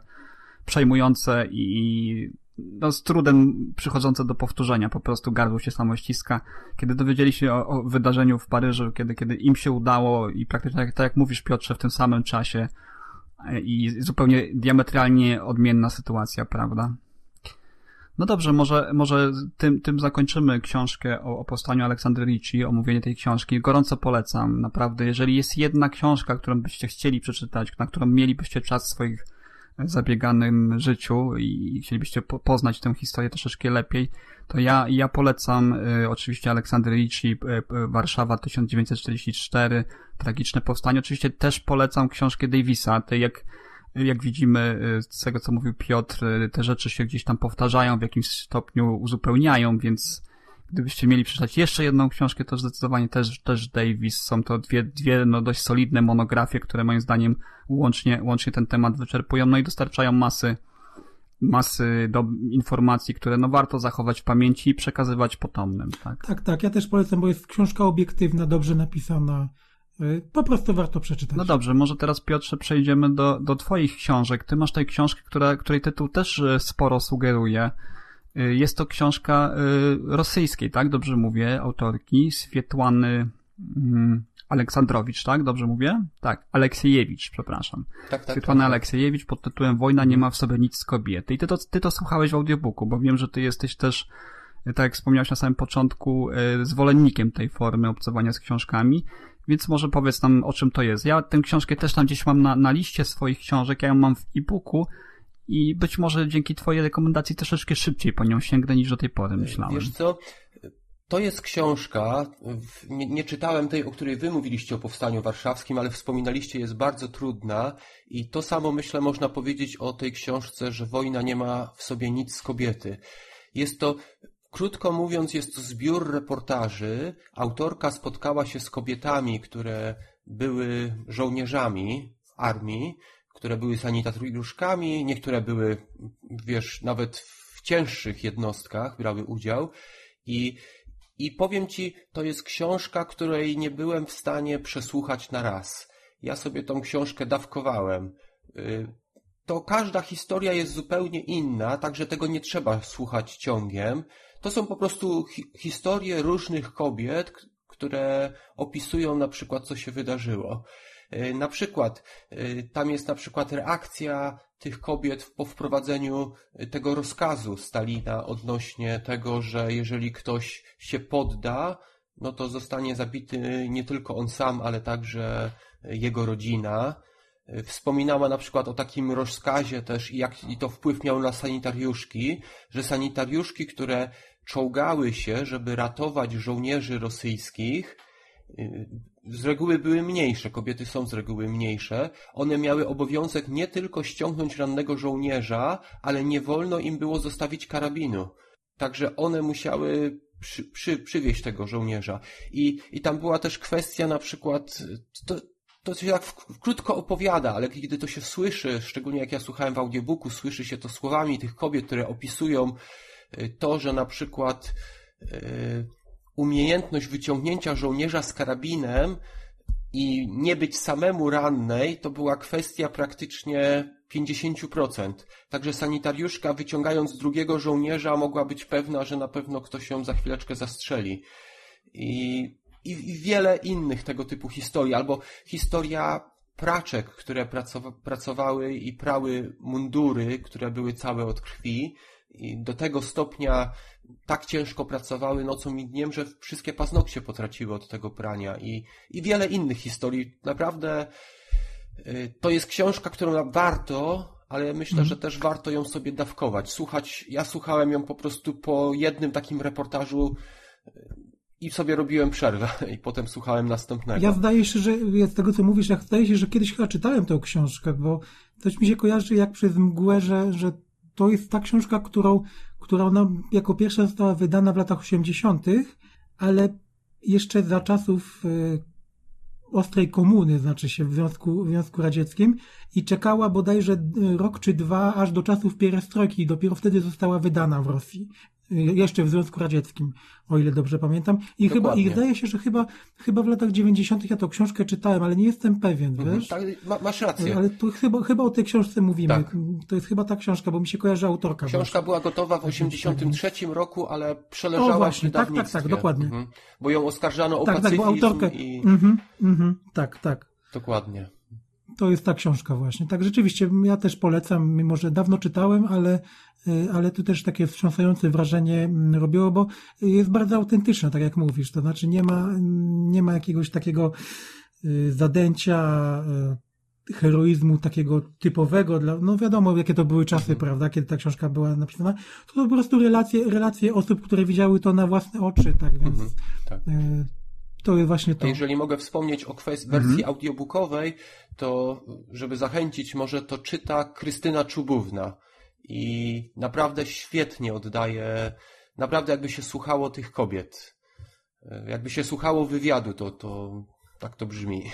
przejmujące i no, z trudem przychodzące do powtórzenia. Po prostu gardło się samo ściska. Kiedy dowiedzieli się o, o wydarzeniu w Paryżu, kiedy, kiedy im się udało i praktycznie tak, tak jak mówisz Piotrze, w tym samym czasie e, i zupełnie diametralnie odmienna sytuacja, prawda? No dobrze, może, może tym, tym zakończymy książkę o, o powstaniu Aleksandry Ricci, omówienie tej książki. Gorąco polecam, naprawdę. Jeżeli jest jedna książka, którą byście chcieli przeczytać, na którą mielibyście czas swoich zabieganym życiu i chcielibyście po, poznać tę historię troszeczkę lepiej, to ja, ja polecam y, oczywiście Aleksandry Ricci, y, y, Warszawa 1944, Tragiczne Powstanie. Oczywiście też polecam książkę Davisa, tej jak jak widzimy z tego, co mówił Piotr, te rzeczy się gdzieś tam powtarzają, w jakimś stopniu uzupełniają, więc gdybyście mieli przeczytać jeszcze jedną książkę, to zdecydowanie też, też Davis. Są to dwie, dwie no, dość solidne monografie, które moim zdaniem łącznie, łącznie ten temat wyczerpują, no i dostarczają masy, masy do informacji, które no warto zachować w pamięci i przekazywać potomnym, tak?
Tak, tak, ja też polecam, bo jest książka obiektywna, dobrze napisana. Y, Po prostu warto przeczytać.
No dobrze, może teraz Piotrze przejdziemy do, do twoich książek. Ty masz tutaj książkę, która, której tytuł też e, sporo sugeruje. Y, Jest to książka y, rosyjskiej, tak? Dobrze mówię, autorki, Swietłany mm, Aleksandrowicz, tak? Dobrze mówię? Tak, Aleksiejewicz, przepraszam.
Tak, tak.
Swietłana
tak.
Aleksiejewicz pod tytułem Wojna nie ma w sobie nic z kobiety. I ty to, ty to słuchałeś w audiobooku, bo wiem, że ty jesteś też, y, tak jak wspomniałeś na samym początku, zwolennikiem tej formy obcowania z książkami. Więc może powiedz nam, o czym to jest. Ja tę książkę też tam gdzieś mam na, na liście swoich książek, ja ją mam w e-booku i być może dzięki twojej rekomendacji troszeczkę szybciej po nią sięgnę niż do tej pory myślałem.
Wiesz co, to jest książka, nie, nie czytałem tej, o której wy mówiliście o Powstaniu Warszawskim, ale wspominaliście, jest bardzo trudna i to samo myślę można powiedzieć o tej książce, że wojna nie ma w sobie nic z kobiety. Jest to, krótko mówiąc, jest to zbiór reportaży. Autorka spotkała się z kobietami, które były żołnierzami w armii, które były sanitariuszkami, niektóre były, wiesz, nawet w cięższych jednostkach brały udział i i powiem ci, to jest książka, której nie byłem w stanie przesłuchać na raz. Ja sobie tą książkę dawkowałem. Y, To każda historia jest zupełnie inna, także tego nie trzeba słuchać ciągiem. To są po prostu hi historie różnych kobiet, które opisują na przykład, co się wydarzyło. Y, Na przykład, y, tam jest na przykład reakcja tych kobiet po wprowadzeniu y, tego rozkazu Stalina odnośnie tego, że jeżeli ktoś się podda, no to zostanie zabity nie tylko on sam, ale także jego rodzina. Wspominała na przykład o takim rozkazie też i jak i to wpływ miał na sanitariuszki, że sanitariuszki, które czołgały się, żeby ratować żołnierzy rosyjskich, z reguły były mniejsze, kobiety są z reguły mniejsze, one miały obowiązek nie tylko ściągnąć rannego żołnierza, ale nie wolno im było zostawić karabinu. Także one musiały przy, przy, przywieźć tego żołnierza. I, I tam była też kwestia na przykład, to, to się tak w, krótko opowiada, ale kiedy to się słyszy, szczególnie jak ja słuchałem w audiobooku, słyszy się to słowami tych kobiet, które opisują y, to, że na przykład y, umiejętność wyciągnięcia żołnierza z karabinem i nie być samemu rannej, to była kwestia praktycznie 50%. Także sanitariuszka wyciągając drugiego żołnierza mogła być pewna, że na pewno ktoś ją za chwileczkę zastrzeli. I, i, i wiele innych tego typu historii, albo historia praczek, które pracowa pracowały i prały mundury, które były całe od krwi. I do tego stopnia tak ciężko pracowały nocą i dniem, że wszystkie paznokcie potraciły od tego prania i, i wiele innych historii. Naprawdę y, to jest książka, którą warto ale myślę, że też warto ją sobie dawkować. Słuchać, ja słuchałem ją po prostu po jednym takim reportażu i sobie robiłem przerwę [LAUGHS] i potem słuchałem następnego.
Ja zdaje się, że z tego co mówisz, ja zdaje się, że kiedyś chyba czytałem tę książkę, bo coś mi się kojarzy jak przez mgłę, że, że to jest ta książka, którą, która ona jako pierwsza została wydana w latach 80., ale jeszcze za czasów y, ostrej komuny, znaczy się w Związku, w Związku Radzieckim i czekała bodajże y, rok czy dwa aż do czasów pierestrojki i dopiero wtedy została wydana w Rosji. Y, jeszcze w Związku Radzieckim, o ile dobrze pamiętam. I chyba, i zdaje się, że chyba, chyba w latach 90. ja tą książkę czytałem, ale nie jestem pewien, mhm, wiesz?
Tak, ma, masz rację.
Ale tu chyba, chyba o tej książce mówimy. Tak. To jest chyba ta książka, bo mi się kojarzy autorka.
Książka była gotowa w 83 roku, ale przeleżała o, właśnie,
tak, tak, tak, dokładnie. Mhm.
Bo ją oskarżano o tak, pacyfizm tak, bo autorkę... i...
Mhm, mhm, tak, tak.
Dokładnie
to jest ta książka właśnie. Tak, rzeczywiście, ja też polecam, mimo że dawno czytałem, ale, y, ale tu też takie wstrząsające wrażenie mm, robiło, bo jest bardzo autentyczna, tak jak mówisz. To znaczy nie ma, nie ma jakiegoś takiego y, zadęcia, y, heroizmu takiego typowego dla, no wiadomo, jakie to były czasy, prawda, kiedy ta książka była napisana. To, to po prostu relacje, relacje osób, które widziały to na własne oczy, tak więc, mhm, tak. To jest właśnie to.
A jeżeli mogę wspomnieć o kwestii wersji mhm. audiobookowej, to żeby zachęcić, może to czyta Krystyna Czubówna i naprawdę świetnie oddaje, naprawdę jakby się słuchało tych kobiet. Jakby się słuchało wywiadu, to, to tak to brzmi. [LAUGHS]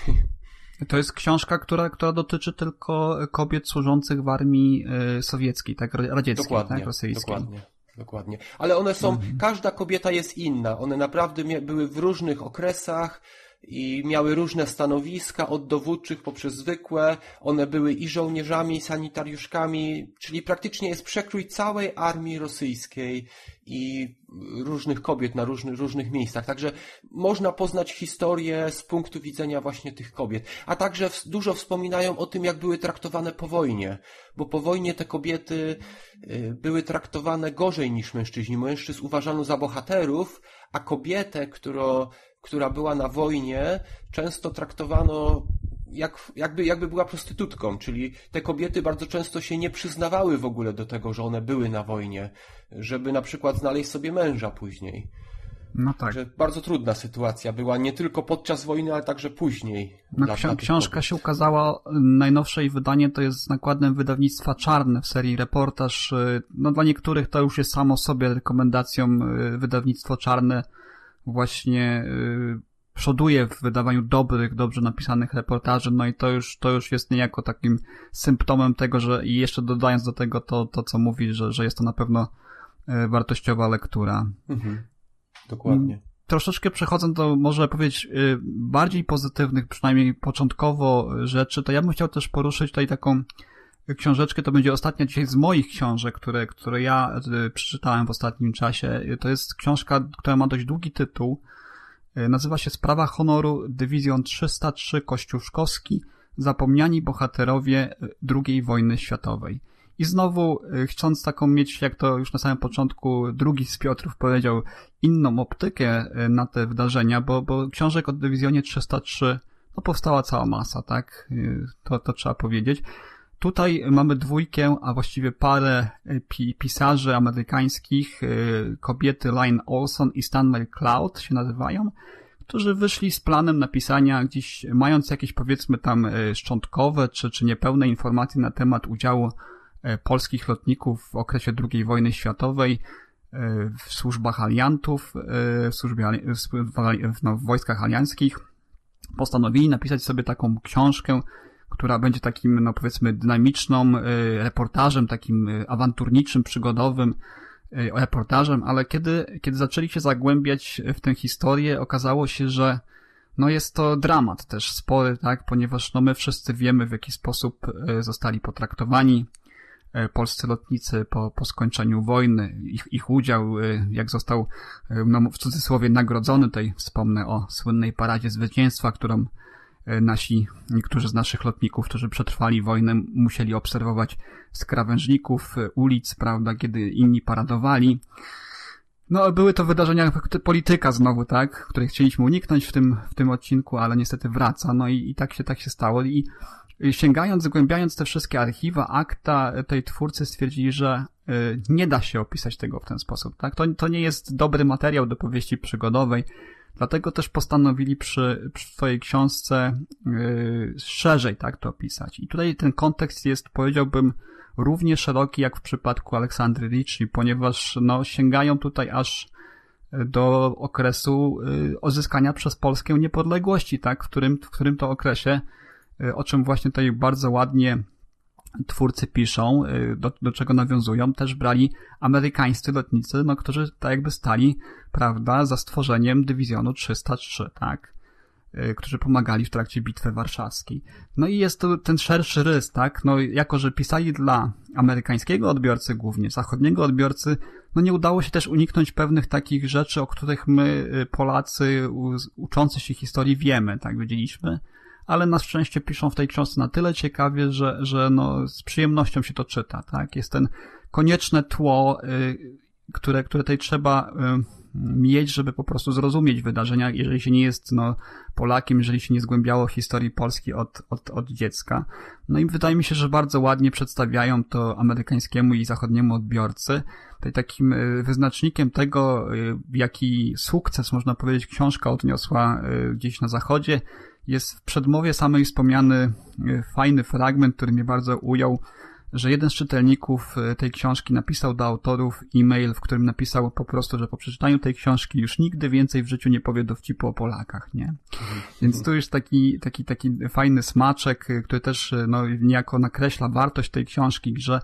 To jest książka, która, która dotyczy tylko kobiet służących w armii e, sowieckiej, tak, radzieckiej,
dokładnie,
tak, rosyjskiej.
Dokładnie. Dokładnie. Ale one są, mhm. każda kobieta jest inna. One naprawdę były w różnych okresach i miały różne stanowiska, od dowódczych poprzez zwykłe. One były i żołnierzami, i sanitariuszkami, czyli praktycznie jest przekrój całej armii rosyjskiej i różnych kobiet na różnych, różnych miejscach. Także można poznać historię z punktu widzenia właśnie tych kobiet. A także dużo wspominają o tym, jak były traktowane po wojnie, bo po wojnie te kobiety y, były traktowane gorzej niż mężczyźni. Mężczyzn uważano za bohaterów, a kobietę, która, która była na wojnie, często traktowano jak, jakby, jakby była prostytutką, czyli te kobiety bardzo często się nie przyznawały w ogóle do tego, że one były na wojnie, żeby na przykład znaleźć sobie męża później.
No tak.
Że bardzo trudna sytuacja była nie tylko podczas wojny, ale także później.
No, dla, ksi książka kobiet. się ukazała, najnowsze jej wydanie to jest nakładem wydawnictwa Czarne w serii reportaż. No dla niektórych to już jest samo sobie rekomendacją y, wydawnictwo Czarne właśnie y, przoduje w wydawaniu dobrych, dobrze napisanych reportaży, no i to już, to już jest niejako takim symptomem tego, że i jeszcze dodając do tego to, to co mówi, że, że jest to na pewno e, wartościowa lektura. Mhm.
Dokładnie.
Troszeczkę przechodząc do, może powiedzieć, e, bardziej pozytywnych, przynajmniej początkowo rzeczy, to ja bym chciał też poruszyć tutaj taką książeczkę, to będzie ostatnia dzisiaj z moich książek, które, które ja e, przeczytałem w ostatnim czasie. To jest książka, która ma dość długi tytuł, E, nazywa się Sprawa Honoru Dywizjon 303 Kościuszkowski Zapomniani bohaterowie II wojny światowej. I znowu, chcąc taką mieć, jak to już na samym początku drugi z Piotrów powiedział, inną optykę na te wydarzenia, bo, bo książek o dywizjonie 303 no powstała cała masa, tak? To, to trzeba powiedzieć. Tutaj mamy dwójkę, a właściwie parę e, pi pisarzy amerykańskich, e, kobiety Lynn Olson i Stanley Cloud się nazywają, którzy wyszli z planem napisania gdzieś, mając jakieś powiedzmy tam e, szczątkowe czy, czy niepełne informacje na temat udziału polskich lotników w okresie II wojny światowej w służbach aliantów, w, służbie, w, no, w wojskach alianckich, postanowili napisać sobie taką książkę, która będzie takim, no powiedzmy, dynamiczną y, reportażem, takim y, awanturniczym, przygodowym y, reportażem, ale kiedy, kiedy zaczęli się zagłębiać w tę historię, okazało się, że no jest to dramat też spory, tak, ponieważ no my wszyscy wiemy, w jaki sposób zostali potraktowani polscy lotnicy po, po skończeniu wojny, ich, ich udział, jak został, no w cudzysłowie, nagrodzony, tutaj wspomnę o słynnej paradzie zwycięstwa, którą nasi, niektórzy z naszych lotników, którzy przetrwali wojnę, musieli obserwować z krawężników e, ulic, prawda, kiedy inni paradowali. No, były to wydarzenia polityka znowu, tak, której chcieliśmy uniknąć w tym, w tym odcinku, ale niestety wraca. No i, i tak się, tak się stało. I sięgając, zgłębiając te wszystkie archiwa, akta tej twórcy stwierdzili, że nie da się opisać tego w ten sposób, tak? To, to nie jest dobry materiał do powieści przygodowej, dlatego też postanowili przy, przy swojej książce yy, szerzej, tak, to opisać. I tutaj ten kontekst jest, powiedziałbym, równie szeroki jak w przypadku Aleksandry Ricci, ponieważ, no, sięgają tutaj aż do okresu y, odzyskania przez Polskę niepodległości, tak, w którym, w którym to okresie Y, o czym właśnie tutaj bardzo ładnie twórcy piszą, y, do, do czego nawiązują, też brali amerykańscy lotnicy, no, którzy tak jakby stali, prawda, za stworzeniem dywizjonu 303, tak, y, którzy pomagali w trakcie bitwy warszawskiej. No i jest tu ten szerszy rys, tak, no jako, że pisali dla amerykańskiego odbiorcy głównie, zachodniego odbiorcy, no nie udało się też uniknąć pewnych takich rzeczy, o których my, Polacy, uczący się historii wiemy, tak, wiedzieliśmy, ale na szczęście piszą w tej książce na tyle ciekawie, że, że no, z przyjemnością się to czyta, tak? Jest ten konieczne tło, y, które, które tutaj trzeba y, mieć, żeby po prostu zrozumieć wydarzenia, jeżeli się nie jest no, Polakiem, jeżeli się nie zgłębiało historii Polski od, od, od dziecka. No i wydaje mi się, że bardzo ładnie przedstawiają to amerykańskiemu i zachodniemu odbiorcy. Tutaj takim y, wyznacznikiem tego, jaki sukces, można powiedzieć, książka odniosła gdzieś na zachodzie, jest w przedmowie samej wspomniany fajny fragment, który mnie bardzo ujął, że jeden z czytelników e, tej książki napisał do autorów e-mail, w którym napisał po prostu, że po przeczytaniu tej książki już nigdy więcej w życiu nie powie dowcipu o Polakach, nie? Mhm. Więc tu jest taki, taki, taki fajny smaczek, e, który też no, niejako nakreśla wartość tej książki, że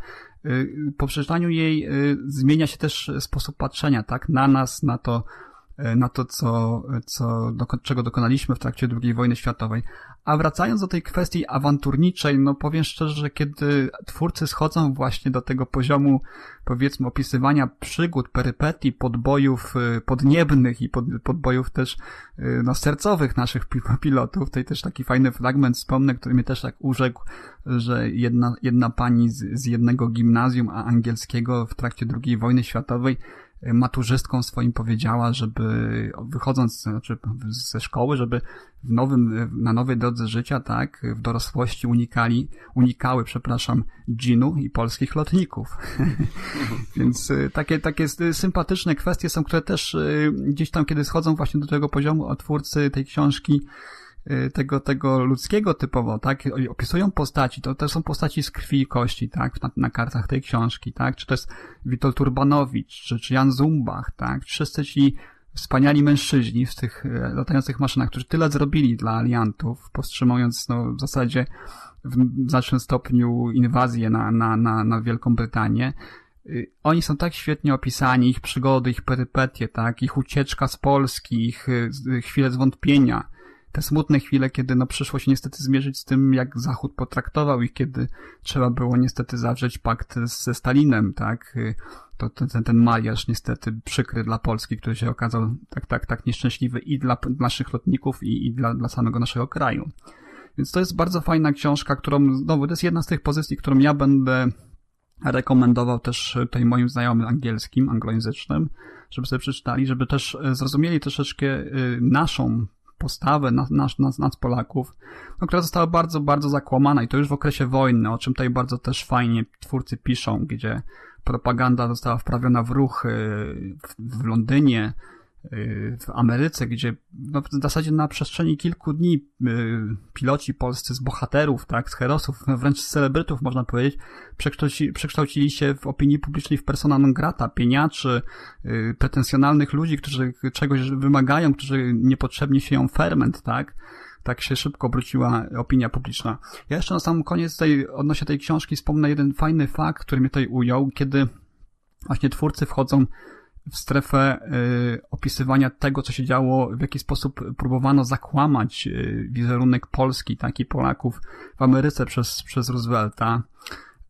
po przeczytaniu jej zmienia się też sposób patrzenia, tak? Na nas, na to, E, na to, co, co, do, czego dokonaliśmy w trakcie II wojny światowej. A wracając do tej kwestii awanturniczej, no powiem szczerze, że kiedy twórcy schodzą właśnie do tego poziomu, powiedzmy, opisywania przygód, perypetii, podbojów e, podniebnych i pod, podbojów też e, no, sercowych naszych pilotów, tutaj też taki fajny fragment wspomnę, który mnie też tak urzekł, że jedna, jedna pani z, z jednego gimnazjum angielskiego w trakcie II wojny światowej maturzystką swoim powiedziała, żeby wychodząc znaczy ze szkoły, żeby w nowym, na nowej drodze życia, tak, w dorosłości unikali, unikały, przepraszam, dżinu i polskich lotników. [LAUGHS] Więc y, takie, takie sympatyczne kwestie są, które też y, gdzieś tam, kiedy schodzą właśnie do tego poziomu twórcy tej książki, Y, tego, tego ludzkiego typowo, tak, opisują postaci, to, to są postaci z krwi i kości, tak, na, na kartach tej książki, tak, czy to jest Witold Turbanowicz, czy, czy Jan Zumbach, tak, wszyscy ci wspaniali mężczyźni w tych e, latających maszynach, którzy tyle zrobili dla aliantów, powstrzymując, no, w zasadzie w znacznym stopniu inwazję na, na, na, na Wielką Brytanię, y, oni są tak świetnie opisani, ich przygody, ich perypetie, tak, ich ucieczka z Polski, ich y, chwile zwątpienia, te smutne chwile, kiedy no przyszło się niestety zmierzyć z tym, jak Zachód potraktował ich, kiedy trzeba było niestety zawrzeć pakt ze Stalinem, tak? To ten, ten mariaż niestety przykry dla Polski, który się okazał tak, tak, tak nieszczęśliwy i dla naszych lotników, i, i dla, dla samego naszego kraju. Więc to jest bardzo fajna książka, którą, znowu, to jest jedna z tych pozycji, którą ja będę rekomendował też tutaj moim znajomym angielskim, anglojęzycznym, żeby sobie przeczytali, żeby też zrozumieli troszeczkę y, naszą postawę nas, nas, nas, nas Polaków, no, która została bardzo, bardzo zakłamana i to już w okresie wojny, o czym tutaj bardzo też fajnie twórcy piszą, gdzie propaganda została wprawiona w ruch y, w, w Londynie, w Ameryce, gdzie no, w zasadzie na przestrzeni kilku dni y, piloci polscy z bohaterów, tak, z herosów, wręcz z celebrytów można powiedzieć, przekształci, przekształcili się w opinii publicznej w persona non grata, pieniaczy, yy, pretensjonalnych ludzi, którzy czegoś wymagają, którzy niepotrzebnie sieją ferment, tak? Tak się szybko obróciła opinia publiczna. Ja jeszcze na sam koniec tej, odnośnie tej książki wspomnę jeden fajny fakt, który mnie tutaj ujął, kiedy właśnie twórcy wchodzą w strefę y, opisywania tego, co się działo, w jaki sposób próbowano zakłamać y, wizerunek Polski, tak i Polaków w Ameryce przez, przez Roosevelta.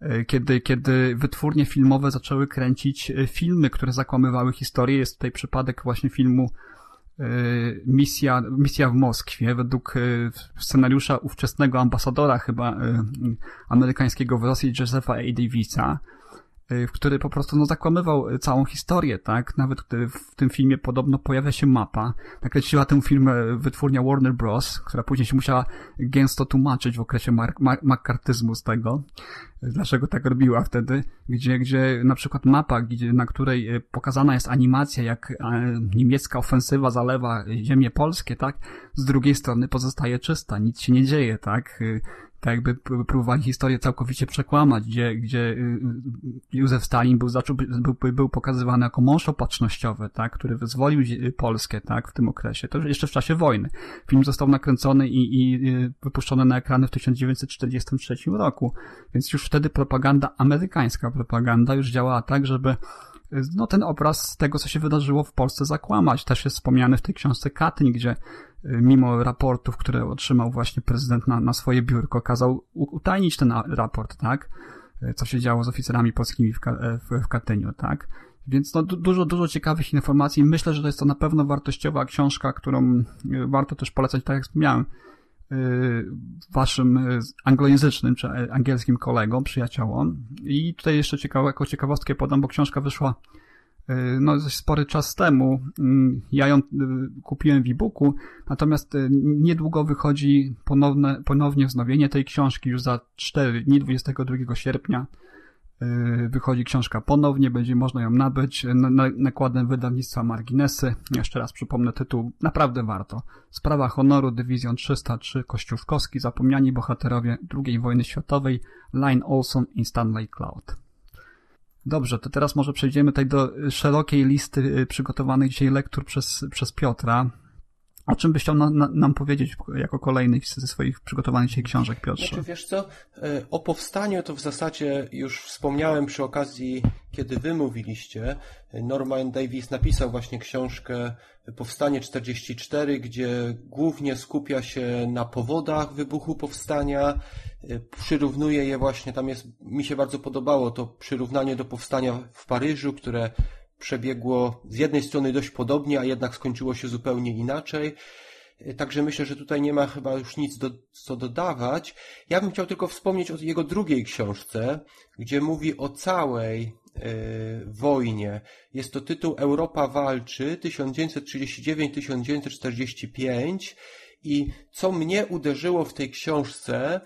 Y, kiedy, kiedy wytwórnie filmowe zaczęły kręcić filmy, które zakłamywały historię. Jest tutaj przypadek właśnie filmu Misja, Misja w Moskwie, według scenariusza ówczesnego ambasadora chyba amerykańskiego w Rosji, Josepha A. Davisa w który po prostu no, zakłamywał całą historię, tak? Nawet w tym filmie podobno pojawia się mapa. Nakręciła ten film wytwórnia Warner Bros., która później się musiała gęsto tłumaczyć w okresie makartyzmu z tego, dlaczego tak robiła wtedy, gdzie, gdzie na przykład mapa, gdzie, na której pokazana jest animacja, jak niemiecka ofensywa zalewa ziemię polskie, tak? Z drugiej strony pozostaje czysta, nic się nie dzieje, tak? Tak jakby próbowali historię całkowicie przekłamać, gdzie, gdzie y, y, Józef Stalin był, zaczął, był, był pokazywany jako mąż opatrznościowy, tak, który wyzwolił Polskę, tak, w tym okresie. To jeszcze w czasie wojny. Film został nakręcony i, i y, wypuszczony na ekrany w 1943 roku, więc już wtedy propaganda, amerykańska propaganda już działała tak, żeby no, ten obraz tego, co się wydarzyło w Polsce zakłamać. Też jest wspomniany w tej książce Katyń, gdzie mimo raportów, które otrzymał właśnie prezydent na, na swoje biurko, kazał utajnić ten raport, tak? Co się działo z oficerami polskimi w, w, w Katyniu, tak? Więc no, dużo, dużo ciekawych informacji. Myślę, że to jest to na pewno wartościowa książka, którą y, warto też polecać, tak jak wspomniałem, waszym anglojęzycznym czy angielskim kolegom, przyjaciołom. I tutaj jeszcze ciekawe, jako ciekawostkę podam, bo książka wyszła no, dość spory czas temu. Mm, ja ją y, kupiłem w e-booku, natomiast y, niedługo wychodzi ponowne, ponownie wznowienie tej książki, już za 4 dni, 22 sierpnia. Wychodzi książka ponownie, będzie można ją nabyć nakładem wydawnictwa Marginesy. Jeszcze raz przypomnę tytuł, naprawdę warto. Sprawa honoru, Dywizjon 303, Kościuszkowski, zapomniani bohaterowie II wojny światowej, Line Olson i Stanley Cloud. Dobrze, to teraz może przejdziemy tutaj do szerokiej listy y, przygotowanych dzisiaj lektur przez, przez Piotra. O czym byś chciał na, na, nam powiedzieć jako kolejny ze swoich przygotowanych dzisiaj książek, Piotrze?
Znaczy, wiesz co, e, o powstaniu to w zasadzie już wspomniałem przy okazji, kiedy wy mówiliście. Norman Davis napisał właśnie książkę Powstanie 44, gdzie głównie skupia się na powodach wybuchu powstania, e, przyrównuje je właśnie, tam jest, mi się bardzo podobało to przyrównanie do powstania w Paryżu, które przebiegło z jednej strony dość podobnie, a jednak skończyło się zupełnie inaczej. Także myślę, że tutaj nie ma chyba już nic do, co dodawać. Ja bym chciał tylko wspomnieć o jego drugiej książce, gdzie mówi o całej y, wojnie. Jest to tytuł Europa walczy 1939-1945 i co mnie uderzyło w tej książce,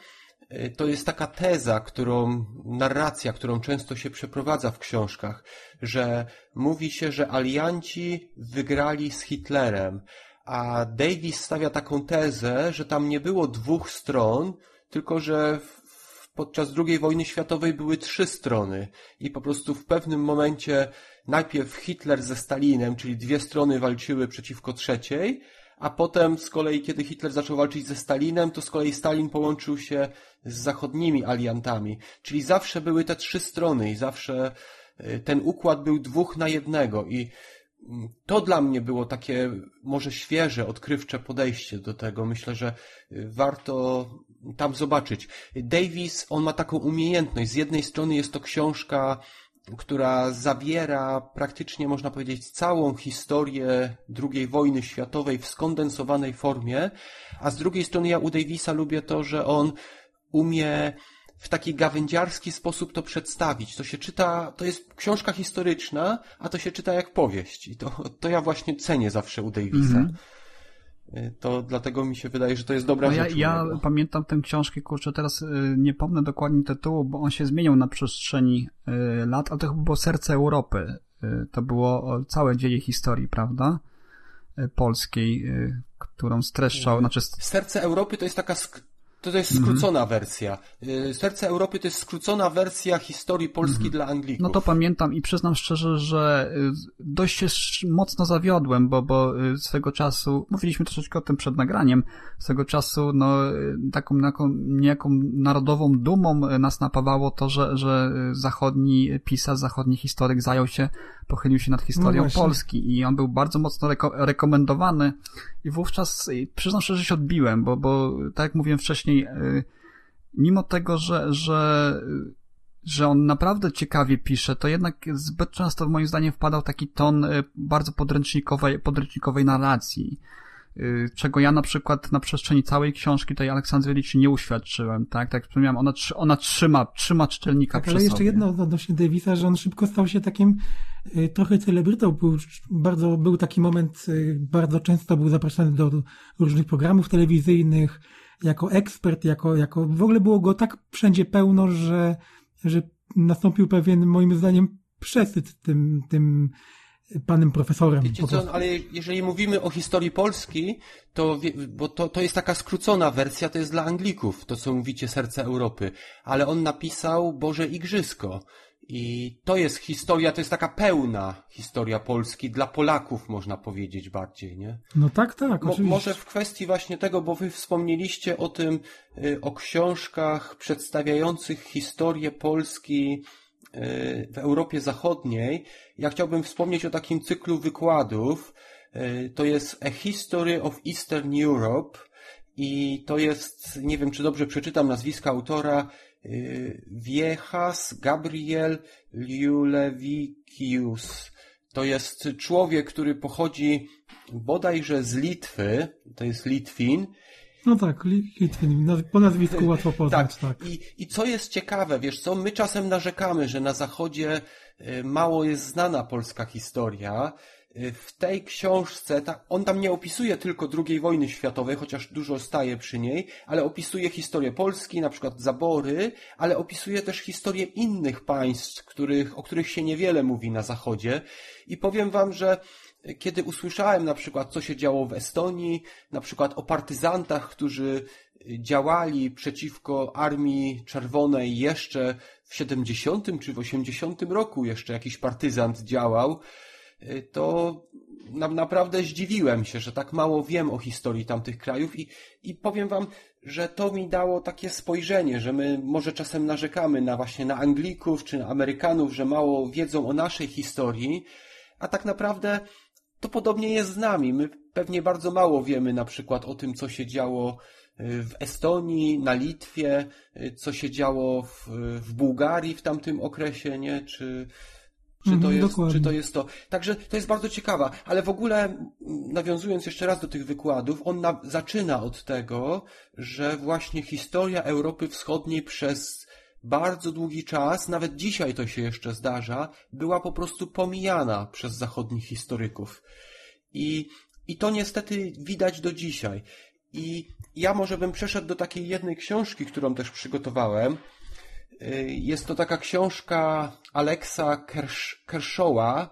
to jest taka teza, którą, narracja, którą często się przeprowadza w książkach, że mówi się, że alianci wygrali z Hitlerem, a Davis stawia taką tezę, że tam nie było dwóch stron, tylko że podczas II wojny światowej były trzy strony. I po prostu w pewnym momencie najpierw Hitler ze Stalinem, czyli dwie strony walczyły przeciwko trzeciej, a potem z kolei, kiedy Hitler zaczął walczyć ze Stalinem, to z kolei Stalin połączył się z zachodnimi aliantami. Czyli zawsze były te trzy strony i zawsze y, ten układ był dwóch na jednego i mm, to dla mnie było takie może świeże, odkrywcze podejście do tego. Myślę, że y, warto tam zobaczyć. Davis, on ma taką umiejętność. Z jednej strony jest to książka która zawiera praktycznie, można powiedzieć, całą historię II wojny światowej w skondensowanej formie, a z drugiej strony ja u Davisa lubię to, że on umie w taki gawędziarski sposób to przedstawić. To się czyta, to jest książka historyczna, a to się czyta jak powieść. I to, to ja właśnie cenię zawsze u Davisa. Mm -hmm. To dlatego mi się wydaje, że to jest dobra
no
rzecz.
Ja, ja pamiętam tę książkę, kurczę, teraz y, nie pomnę dokładnie tytułu, bo on się zmieniał na przestrzeni y, lat, ale to chyba było Serce Europy. Y, to było całe dzieje historii, prawda? Polskiej, którą streszczał, znaczy...
Serce Europy to jest taka to, to jest mhm. skrócona wersja. Y, Serce Europy to jest skrócona wersja historii Polski mhm. dla Anglików.
No to pamiętam i przyznam szczerze, że y, dość się mocno zawiodłem, bo, bo y, swego czasu, mówiliśmy troszeczkę o tym przed nagraniem, swego czasu no, taką, taką niejaką narodową dumą nas napawało to, że, że zachodni pisarz, zachodni historyk zajął się, pochylił się nad historią no Polski i on był bardzo mocno reko rekomendowany i wówczas przyznam szczerze, że się odbiłem, bo, bo tak jak mówiłem wcześniej, y, mimo tego, że, że, że on naprawdę ciekawie pisze, to jednak zbyt często moim zdaniem wpadał taki ton y, bardzo podręcznikowej, podręcznikowej narracji. y, czego ja na przykład na przestrzeni całej książki tej Aleksandry nie uświadczyłem, tak? Tak jak wspomniałem, ona, ona trzyma, trzyma czytelnika
tak,
przy
ale jeszcze
sobie.
jedno odnośnie Davisa, że on szybko stał się takim trochę celebrytą. Był, bardzo, był taki moment, bardzo często był zapraszany do różnych programów telewizyjnych, jako ekspert, jako, jako, w ogóle było go tak wszędzie pełno, że, że nastąpił pewien, moim zdaniem, przesyt tym, tym panem profesorem.
Wiecie co, ale jeżeli mówimy o historii Polski, to, bo to, to jest taka skrócona wersja, to jest dla Anglików, to co mówicie Serce Europy, ale on napisał Boże Igrzysko. I to jest historia, to jest taka pełna historia Polski dla Polaków, można powiedzieć bardziej, nie?
No tak, tak,
Mo,
oczywiście.
Może w kwestii właśnie tego, bo wy wspomnieliście o tym, y, o książkach przedstawiających historię Polski y, w Europie Zachodniej. Ja chciałbym wspomnieć o takim cyklu wykładów. Y, to jest A History of Eastern Europe i to jest, nie wiem czy dobrze przeczytam nazwiska autora, Viejas Gabriel Liulevicius. To jest człowiek, który pochodzi bodajże z Litwy, to jest Litwin.
No tak, Litwin, po nazwisku łatwo poznać, tak.
tak. I, I co jest ciekawe, wiesz co, my czasem narzekamy, że na Zachodzie mało jest znana polska historia, w tej książce, ta, on tam nie opisuje tylko II wojny światowej, chociaż dużo staje przy niej, ale opisuje historię Polski, na przykład zabory, ale opisuje też historię innych państw, których, o których się niewiele mówi na Zachodzie. I powiem wam, że kiedy usłyszałem na przykład, co się działo w Estonii, na przykład o partyzantach, którzy działali przeciwko Armii Czerwonej jeszcze w 70 czy w 80 roku jeszcze jakiś partyzant działał, to na, naprawdę zdziwiłem się, że tak mało wiem o historii tamtych krajów i, i powiem wam, że to mi dało takie spojrzenie, że my może czasem narzekamy na właśnie na Anglików czy na Amerykanów, że mało wiedzą o naszej historii, a tak naprawdę to podobnie jest z nami. My pewnie bardzo mało wiemy na przykład o tym, co się działo w Estonii, na Litwie, co się działo w, w Bułgarii w tamtym okresie, nie? Czy, czy to, jest, czy to jest to? Także to jest bardzo ciekawa, ale w ogóle nawiązując jeszcze raz do tych wykładów, on na, zaczyna od tego, że właśnie historia Europy Wschodniej przez bardzo długi czas, nawet dzisiaj to się jeszcze zdarza, była po prostu pomijana przez zachodnich historyków. I, i to niestety widać do dzisiaj. I ja może bym przeszedł do takiej jednej książki, którą też przygotowałem. Jest to taka książka Alexa Kershawa,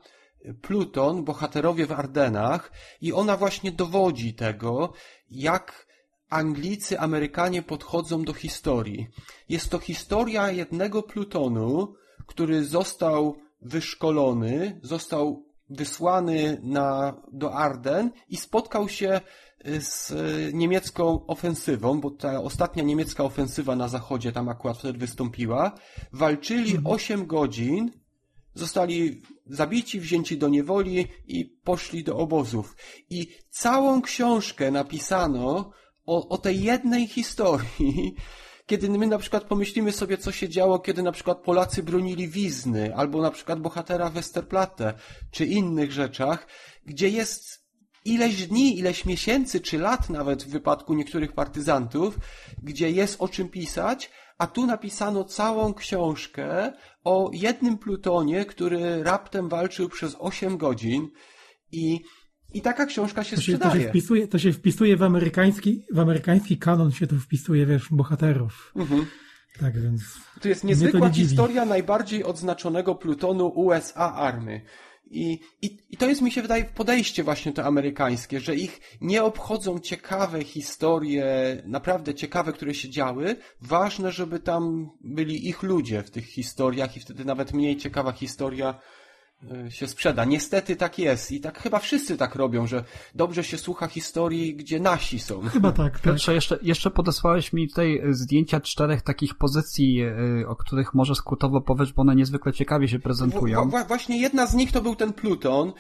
Pluton, bohaterowie w Ardenach i ona właśnie dowodzi tego, jak Anglicy, Amerykanie podchodzą do historii. Jest to historia jednego Plutonu, który został wyszkolony, został wysłany na, do Arden i spotkał się z niemiecką ofensywą, bo ta ostatnia niemiecka ofensywa na zachodzie tam akurat wtedy wystąpiła. Walczyli 8 godzin, zostali zabici, wzięci do niewoli i poszli do obozów. I całą książkę napisano o, o tej jednej historii, kiedy my na przykład pomyślimy sobie, co się działo, kiedy na przykład Polacy bronili Wizny, albo na przykład bohatera Westerplatte, czy innych rzeczach, gdzie jest ileś dni, ileś miesięcy, czy lat nawet w wypadku niektórych partyzantów, gdzie jest o czym pisać, a tu napisano całą książkę o jednym plutonie, który raptem walczył przez 8 godzin i i taka książka się,
to się
sprzedaje.
To się, wpisuje, to się wpisuje w amerykański, w amerykański kanon się to wpisuje, wiesz, bohaterów.
Mhm.
Tak więc.
To jest niezwykła to nie historia najbardziej odznaczonego plutonu USA Army. I, i, I to jest, mi się wydaje, podejście właśnie to amerykańskie, że ich nie obchodzą ciekawe historie, naprawdę ciekawe, które się działy. Ważne, żeby tam byli ich ludzie w tych historiach i wtedy nawet mniej ciekawa historia się sprzeda. Niestety tak jest i tak chyba wszyscy tak robią, że dobrze się słucha historii, gdzie nasi są.
Chyba tak. tak.
Piotrze, jeszcze, jeszcze podesłałeś mi tutaj zdjęcia czterech takich pozycji, o których może skrótowo powiesz, bo one niezwykle ciekawie się prezentują.
W, właśnie jedna z nich to był ten Pluton.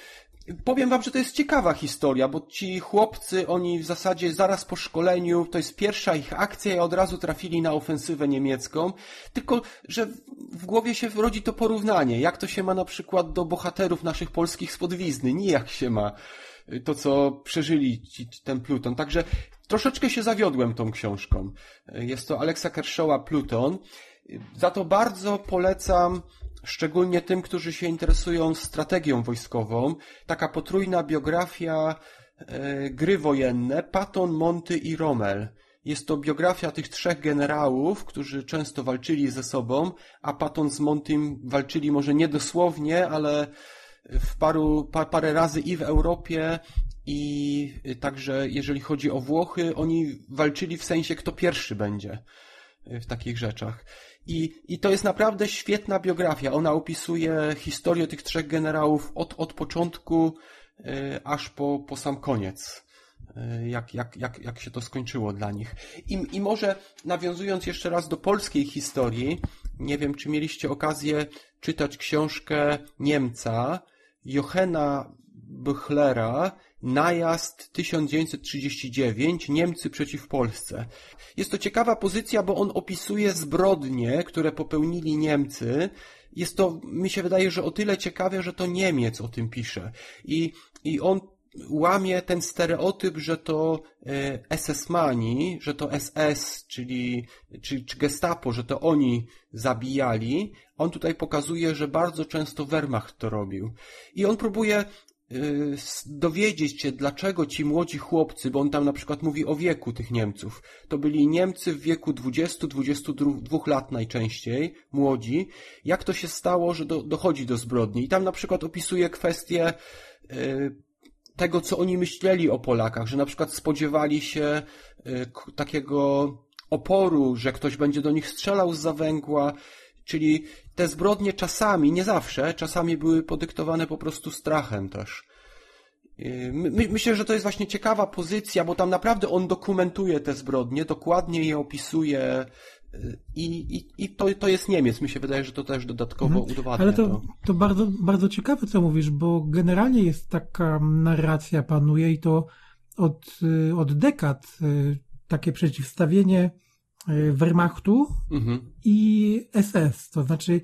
Powiem wam, że to jest ciekawa historia, bo ci chłopcy, oni w zasadzie zaraz po szkoleniu, to jest pierwsza ich akcja i od razu trafili na ofensywę niemiecką, tylko, że w głowie się rodzi to porównanie, jak to się ma na przykład do bohaterów naszych polskich spodwizny, nijak się ma to, co przeżyli ci, ten Pluton. Także troszeczkę się zawiodłem tą książką. Jest to Alexa Kershawa Pluton. Za to bardzo polecam szczególnie tym, którzy się interesują strategią wojskową. Taka potrójna biografia e, gry wojenne Patton, Monty i Rommel. Jest to biografia tych trzech generałów, którzy często walczyli ze sobą, a Patton z Montym walczyli może nie dosłownie, ale w paru, pa, parę razy i w Europie, i także jeżeli chodzi o Włochy, oni walczyli w sensie, kto pierwszy będzie w takich rzeczach. I, I to jest naprawdę świetna biografia. Ona opisuje historię tych trzech generałów od, od początku y, aż po, po sam koniec. Y, jak, jak, jak, jak się to skończyło dla nich. I, I może nawiązując jeszcze raz do polskiej historii, nie wiem, czy mieliście okazję czytać książkę Niemca, Johanna Buchlera, Najazd 1939 Niemcy przeciw Polsce. Jest to ciekawa pozycja, bo on opisuje zbrodnie, które popełnili Niemcy. Jest to, mi się wydaje, że o tyle ciekawe, że to Niemiec o tym pisze. I, i on łamie ten stereotyp, że to e, SS-mani, że to SS, czyli czy, czy Gestapo, że to oni zabijali. On tutaj pokazuje, że bardzo często Wehrmacht to robił. I on próbuje dowiedzieć się, dlaczego ci młodzi chłopcy, bo on tam na przykład mówi o wieku tych Niemców, to byli Niemcy w wieku 20-22 lat najczęściej, młodzi, jak to się stało, że do, dochodzi do zbrodni. I tam na przykład opisuje kwestię y, tego, co oni myśleli o Polakach, że na przykład spodziewali się y, takiego oporu, że ktoś będzie do nich strzelał z zawęgła, Czyli te zbrodnie czasami, nie zawsze, czasami były podyktowane po prostu strachem też. Yy, my, myślę, że to jest właśnie ciekawa pozycja, bo tam naprawdę on dokumentuje te zbrodnie, dokładnie je opisuje yy, i, i, i to, to jest Niemiec. Mi się wydaje, że to też dodatkowo mhm. udowadnia.
Ale to, to bardzo, bardzo ciekawe, co mówisz, bo generalnie jest taka narracja panuje i to od, yy, od dekad takie przeciwstawienie Wehrmachtu mhm. i SS, to znaczy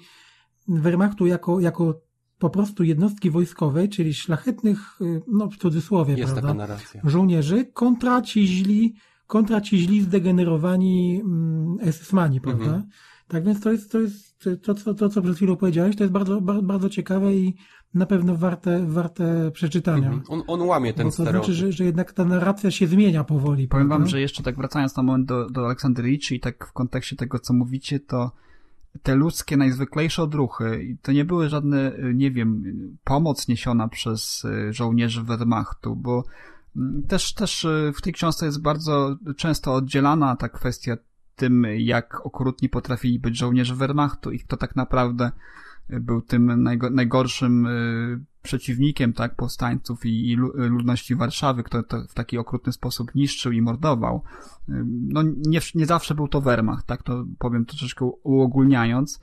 Wehrmachtu jako, jako po prostu jednostki wojskowej, czyli szlachetnych, e, no w cudzysłowie,
Jest
prawda, żołnierzy, kontra ci źli, kontra ci źli zdegenerowani mm, SS-mani, prawda? Mhm. Tak więc to jest, to jest to, co, to, co przed chwilą powiedziałeś, to jest bardzo, bardzo, bardzo ciekawe i na pewno warte, warte przeczytania. Mhm.
On, on łamie ten
Bo to znaczy, że, że jednak ta narracja się zmienia powoli.
Powiem prawda? wam, że jeszcze tak wracając na moment do, do Aleksandryjczy i tak w kontekście tego, co mówicie, to te ludzkie, najzwyklejsze odruchy, to nie były żadne, nie wiem, pomoc niesiona przez e, żołnierzy Wehrmachtu, bo mm, też, też e, w tej książce jest bardzo często oddzielana ta kwestia tym, jak okrutni potrafili być żołnierze Wehrmachtu i kto tak naprawdę był tym najgorszym y, przeciwnikiem tak, powstańców i, i ludności Warszawy, kto to w taki okrutny sposób niszczył i mordował. Y, no nie, nie zawsze był to Wehrmacht, tak to powiem troszeczkę uogólniając.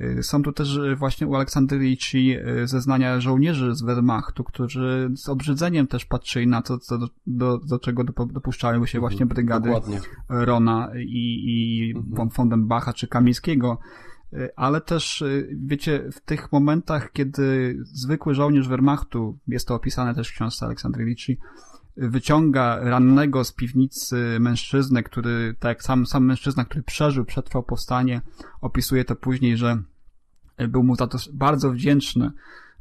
Y, są tu też właśnie u Aleksandryjczy zeznania żołnierzy z Wehrmachtu, którzy z obrzydzeniem też patrzyli na to, co do, do, do czego dopuszczały się właśnie mhm, brygady Dokładnie. Rona i, i mhm. von Fondenbacha czy Kamińskiego ale też, e, wiecie, w tych momentach, kiedy zwykły żołnierz Wehrmachtu, jest to opisane też w książce Aleksandrowiczi, wyciąga rannego z piwnicy mężczyznę, który, tak jak sam, sam mężczyzna, który przeżył, przetrwał powstanie, opisuje to później, że był mu za to bardzo wdzięczny,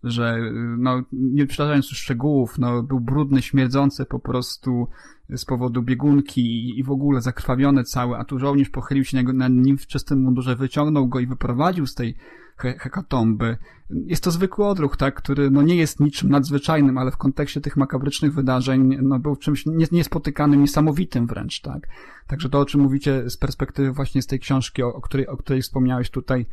że no, nie przytaczając już szczegółów, no, był brudny, śmierdzący po prostu z powodu biegunki i w ogóle zakrwawiony cały, a tu żołnierz pochylił się na nim w czystym mundurze, wyciągnął go i wyprowadził z tej he hekatomby. Jest to zwykły odruch, tak, który no nie jest niczym nadzwyczajnym, ale w kontekście tych makabrycznych wydarzeń no był czymś niespotykanym, niesamowitym wręcz, tak. Także to, o czym mówicie z perspektywy właśnie z tej książki, o, o której, o której wspomniałeś tutaj,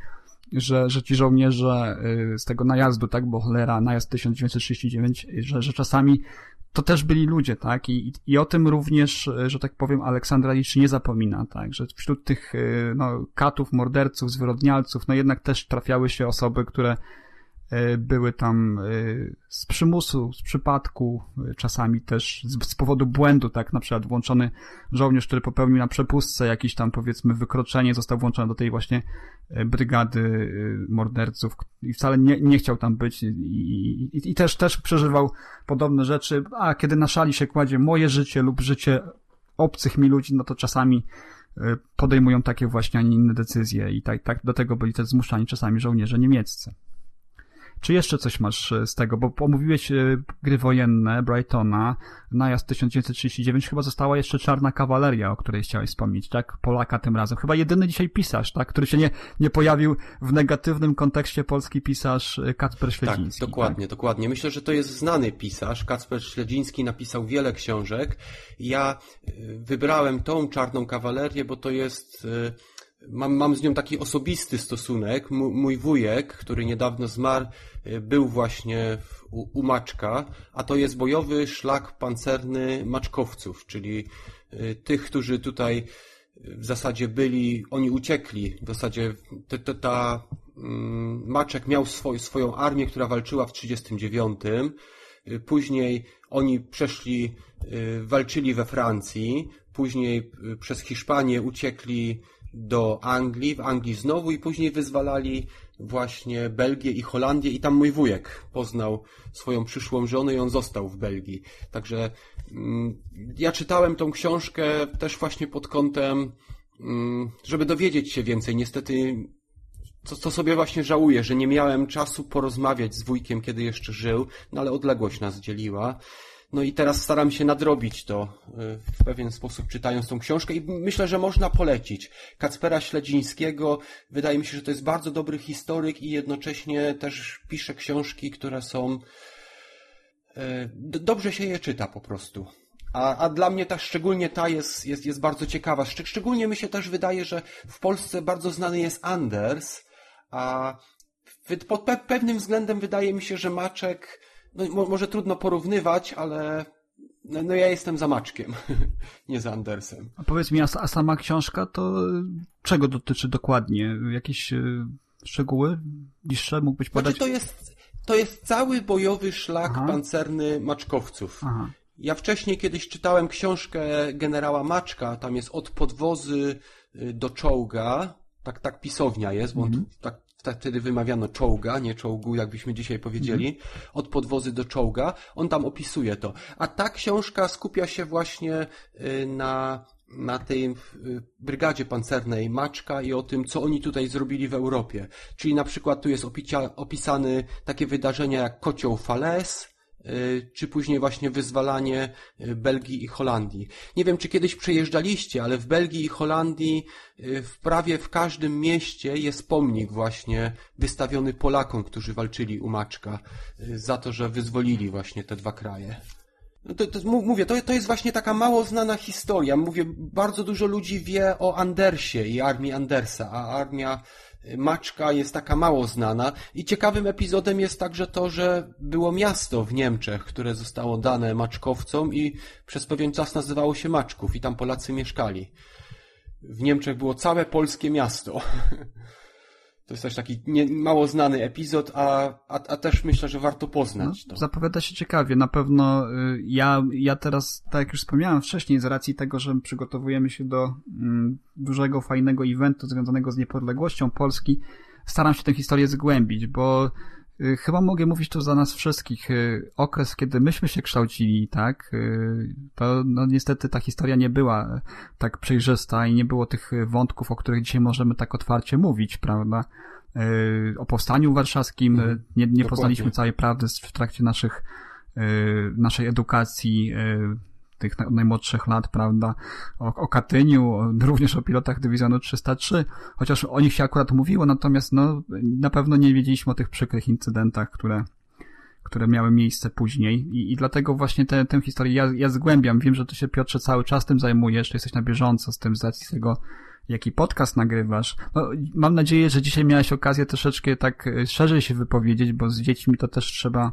że, że ci żołnierze y, z tego najazdu, tak, bo cholera, najazd 1939, że, że czasami to też byli ludzie, tak, I, i o tym również, y, że tak powiem, Aleksandra Liczy nie zapomina, tak, że wśród tych, y, no, katów, morderców, zwyrodnialców, no jednak też trafiały się osoby, które były tam e, z przymusu, z przypadku, e, czasami też z, powodu błędu, tak, na przykład włączony żołnierz, który popełnił na przepustce jakieś tam, powiedzmy, wykroczenie, został włączony do tej właśnie brygady morderców i wcale nie, nie chciał tam być i, i, i też, też przeżywał podobne rzeczy, a kiedy na szali się kładzie moje życie lub życie obcych mi ludzi, no to czasami e, podejmują takie właśnie, a nie inne decyzje i tak, tak do tego byli też zmuszani czasami żołnierze niemieccy. Czy jeszcze coś masz e, z tego? Bo omówiłeś e, gry wojenne Brightona, najazd 1939, chyba została jeszcze Czarna Kawaleria, o której chciałeś wspomnieć, tak? Polaka tym razem. Chyba jedyny dzisiaj pisarz, tak? Który się nie, nie pojawił w negatywnym kontekście polski pisarz e, Kacper Śledziński.
Tak, dokładnie, tak? dokładnie. Myślę, że to jest znany pisarz. Kacper Śledziński napisał wiele książek. Ja wybrałem tą Czarną Kawalerię, bo to jest mam, mam z nią taki osobisty stosunek. Mój wujek, który niedawno zmarł, y, był właśnie u, u Maczka, a to jest bojowy szlak pancerny maczkowców, czyli y, tych, którzy tutaj y, w zasadzie byli, oni uciekli. W zasadzie te, ta mm, Maczek miał swoj, swoją armię, która walczyła w 1939. Później oni przeszli, walczyli we Francji, później przez Hiszpanię uciekli do Anglii, w Anglii znowu i później wyzwalali właśnie Belgię i Holandię i tam mój wujek poznał swoją przyszłą żonę i on został w Belgii. Także mm, ja czytałem tą książkę też właśnie pod kątem, mm, żeby dowiedzieć się więcej. Niestety co, co sobie właśnie żałuję, że nie miałem czasu porozmawiać z wujkiem, kiedy jeszcze żył, no ale odległość nas dzieliła. No i teraz staram się nadrobić to y, w pewien sposób czytając tą książkę i myślę, że można polecić. Kacpera Śledzińskiego, wydaje mi się, że to jest bardzo dobry historyk i jednocześnie też pisze książki, które są y, dobrze się je czyta po prostu. A, a dla mnie ta, szczególnie ta jest, jest, jest bardzo ciekawa. Szczególnie mi się też wydaje, że w Polsce bardzo znany jest Anders, a pod pe pewnym względem wydaje mi się, że Maczek no, może trudno porównywać, ale no, no ja jestem za Maczkiem, [LAUGHS] nie za Andersem.
A powiedz mi, a, a sama książka to czego dotyczy dokładnie? Jakieś y, szczegóły bliższe mógłbyś znaczy, podać?
Znaczy to jest, to jest cały bojowy szlak Aha. pancerny maczkowców. Aha. Ja wcześniej kiedyś czytałem książkę generała Maczka, tam jest od podwozy y, do czołga, tak, tak pisownia jest, bo mhm. tak tak wtedy wymawiano czołga, nie czołgu, jakbyśmy dzisiaj powiedzieli, mm. od podwozy do czołga. On tam opisuje to. A ta książka skupia się właśnie y, na, na tej y, brygadzie pancernej Maczka i o tym, co oni tutaj zrobili w Europie. Czyli na przykład tu jest opicia, opisany takie wydarzenia jak kocioł Fales, czy później właśnie wyzwalanie y, Belgii i Holandii. Nie wiem, czy kiedyś przejeżdżaliście, ale w Belgii i Holandii y, w prawie w każdym mieście jest pomnik właśnie wystawiony Polakom, którzy walczyli u Maczka za to, że wyzwolili właśnie te dwa kraje. No to, to, mówię, to, to jest właśnie taka mało znana historia. Mówię, bardzo dużo ludzi wie o Andersie i armii Andersa, a armia Maczka jest taka mało znana i ciekawym epizodem jest także to, że było miasto w Niemczech, które zostało dane Maczkowcom i przez pewien czas nazywało się Maczków i tam Polacy mieszkali. W Niemczech było całe polskie miasto. [LAUGHS] To jest też taki nie, mało znany epizod, a, a, a też myślę, że warto poznać no, to.
Zapowiada się ciekawie. Na pewno y, ja, ja teraz, tak jak już wspomniałem wcześniej, z racji tego, że przygotowujemy się do mm, dużego, fajnego eventu związanego z niepodległością Polski, staram się tę historię zgłębić, bo chyba mogę mówić tu za nas wszystkich. Y, okres, kiedy myśmy się kształcili, tak, to no niestety ta historia nie była tak przejrzysta i nie było tych wątków, o których dzisiaj możemy tak otwarcie mówić, prawda? o powstaniu warszawskim. Mhm. Nie, nie poznaliśmy całej prawdy w trakcie naszych, naszej edukacji tych najmłodszych lat, prawda, o, o Katyniu, również o pilotach dywizjonu 303, chociaż o nich się akurat mówiło, natomiast no, na pewno nie wiedzieliśmy o tych przykrych incydentach, które, które miały miejsce później i, i dlatego właśnie tę, tę historię ja, ja zgłębiam. Wiem, że ty się Piotrze cały czas tym zajmujesz, jesteś na bieżąco z tym z racji tego, jaki podcast nagrywasz. No, mam nadzieję, że dzisiaj miałeś okazję troszeczkę tak e, szerzej się wypowiedzieć, bo z dziećmi to też trzeba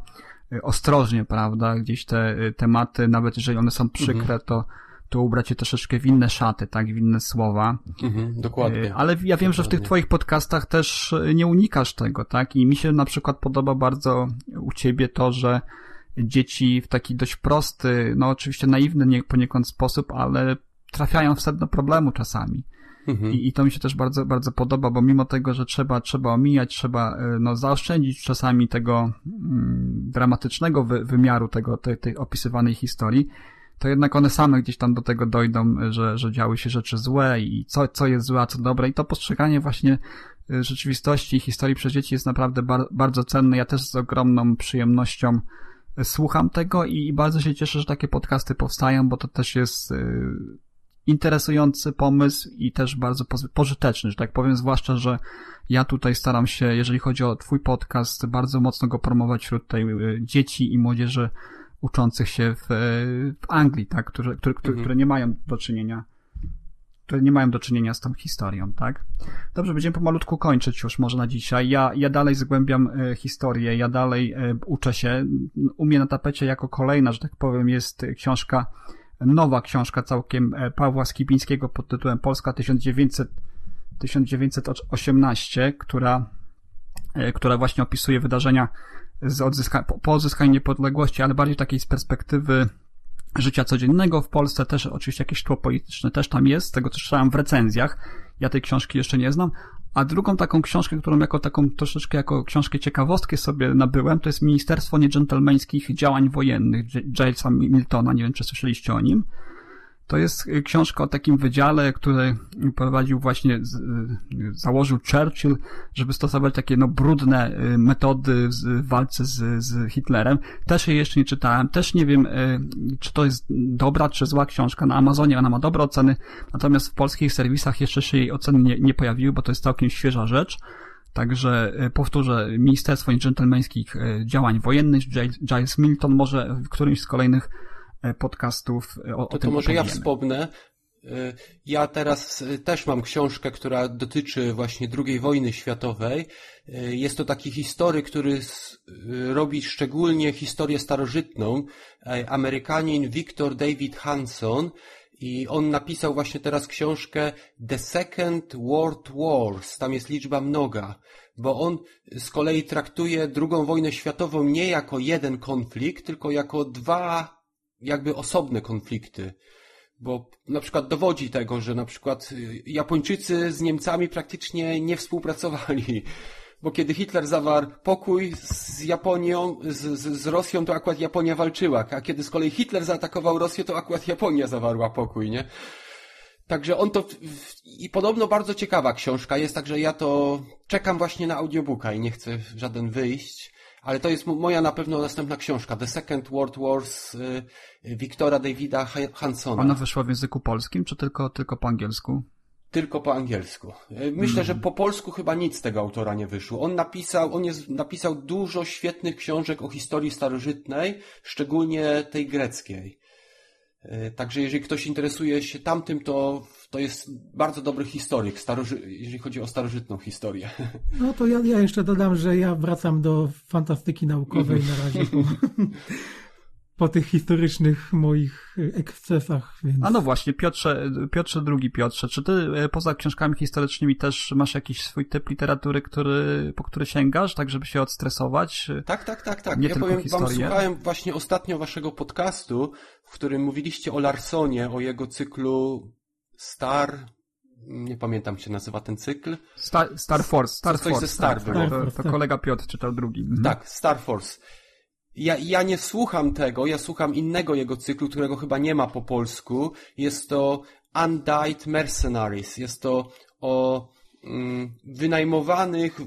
ostrożnie, prawda? Gdzieś te e, tematy, nawet jeżeli one są przykre, mhm. to, to ubrać się troszeczkę w inne szaty, tak, w inne słowa.
Mhm, dokładnie.
E, Ale ja wiem, że w tych
Dokładnie.
twoich podcastach też nie unikasz tego, tak? I mi się na przykład podoba bardzo u ciebie to, że dzieci w taki dość prosty, no oczywiście naiwny nie, poniekąd sposób, ale trafiają w sedno problemu czasami.
Mhm.
I, I to mi się też bardzo, bardzo podoba, bo mimo tego, że trzeba, trzeba omijać, trzeba e, no, zaoszczędzić czasami tego mm, dramatycznego wy, wymiaru tego, tej, tej opisywanej historii, to jednak one same gdzieś tam do tego dojdą, że, że działy się rzeczy złe i co, co jest złe, a co dobre. I to postrzeganie właśnie e, rzeczywistości i historii przez dzieci jest naprawdę bar, bardzo cenne. Ja też z ogromną przyjemnością e, słucham tego i, bardzo się cieszę, że takie podcasty powstają, bo to też jest e, interesujący pomysł i też bardzo pożyteczny, że tak powiem, zwłaszcza, że ja tutaj staram się, jeżeli chodzi o twój podcast, bardzo mocno go promować wśród tej y, dzieci i młodzieży uczących się w, y, w Anglii, tak, które, które,
Mhm.
które nie mają do czynienia które nie mają do czynienia z tą historią, tak? Dobrze, będziemy pomalutku kończyć już może na dzisiaj. Ja, ja dalej zgłębiam e, historię, ja dalej e, uczę się. U mnie na tapecie jako kolejna, że tak powiem, jest e, książka, nowa książka całkiem e, Pawła Skibińskiego pod tytułem Polska 1900, 1918, która, e, która właśnie opisuje wydarzenia z odzyska, po odzyskaniu niepodległości, ale bardziej takiej z perspektywy życia codziennego w Polsce, też oczywiście jakieś tło polityczne też tam jest, z tego co czytałem w recenzjach. Ja tej książki jeszcze nie znam. A drugą taką książkę, którą jako taką troszeczkę jako książkę ciekawostkę sobie nabyłem, to jest Ministerstwo Niedżentelmeńskich Działań Wojennych Jalesa Miltona. Nie wiem, czy słyszeliście o nim. To jest y, książka o takim wydziale, który prowadził właśnie, y, założył Churchill, żeby stosować takie no brudne y, metody w walce z, z Hitlerem. Też jej jeszcze nie czytałem, też nie wiem, czy to jest dobra, czy zła książka. Na Amazonie ona ma dobre oceny, natomiast w polskich serwisach jeszcze się jej oceny nie, nie pojawiły, bo to jest całkiem świeża rzecz. Także powtórzę, Ministerstwo Dżentelmeńskich Działań Wojennych, Giles- Milton, może w którymś z kolejnych podcastów y, o, o
To,
tym
to może ja wspomnę. Y, Ja teraz też mam książkę, która dotyczy właśnie II wojny światowej. Jest to taki historyk, który robi szczególnie historię starożytną. E, Amerykanin Victor David Hanson. I on napisał właśnie teraz książkę The Second World Wars. Tam jest liczba mnoga. Bo on z kolei traktuje II wojnę światową nie jako jeden konflikt, tylko jako dwa jakby osobne konflikty. Bo na przykład dowodzi tego, że na przykład y, Japończycy z Niemcami praktycznie nie współpracowali. [LAUGHS] Bo kiedy Hitler zawarł pokój z Japonią, z, z, z Rosją, to akurat Japonia walczyła. A kiedy z kolei Hitler zaatakował Rosję, to akurat Japonia zawarła pokój, nie? Także on to, i podobno bardzo ciekawa książka jest, także ja to czekam właśnie na audiobooka i nie chcę żaden wyjść, ale to jest mo- moja na pewno następna książka, The Second World Wars y, y, Wiktora Davida Ha- Hansona.
Ona wyszła w języku polskim, czy tylko, tylko po angielsku?
Tylko po angielsku. Y, Myślę, że po polsku chyba nic z tego autora nie wyszło. On napisał, on jest, napisał dużo świetnych książek o historii starożytnej, szczególnie tej greckiej. Y, Także jeżeli ktoś interesuje się tamtym, to, to jest bardzo dobry historyk, staroży- jeżeli chodzi o starożytną historię. [LAUGHS]
No to ja, ja jeszcze dodam, że ja wracam do fantastyki naukowej na razie [LAUGHS] po, tych historycznych moich ekscesach, więc...
A no właśnie, Piotrze, Piotrze drugi Piotrze, czy ty e, poza książkami historycznymi też masz jakiś swój typ literatury, który, po który sięgasz, tak żeby się odstresować?
Tak, tak, tak, tak.
Nie
ja
tylko
powiem wam,
historię.
słuchałem właśnie ostatnio waszego podcastu, w którym mówiliście o Larsonie, o jego cyklu Star, nie pamiętam jak się nazywa ten cykl.
Star, Star Force, Star
Coś ze
Force,
Star
tak,
było.
tak,
Star
to,
Force,
to
tak.
kolega Piotr czytał drugi. Mhm.
Tak, Star Force. Ja, ja nie słucham tego, ja słucham innego jego cyklu, którego chyba nie ma po polsku. Jest to Undied Mercenaries. Jest to o mm, wynajmowanych,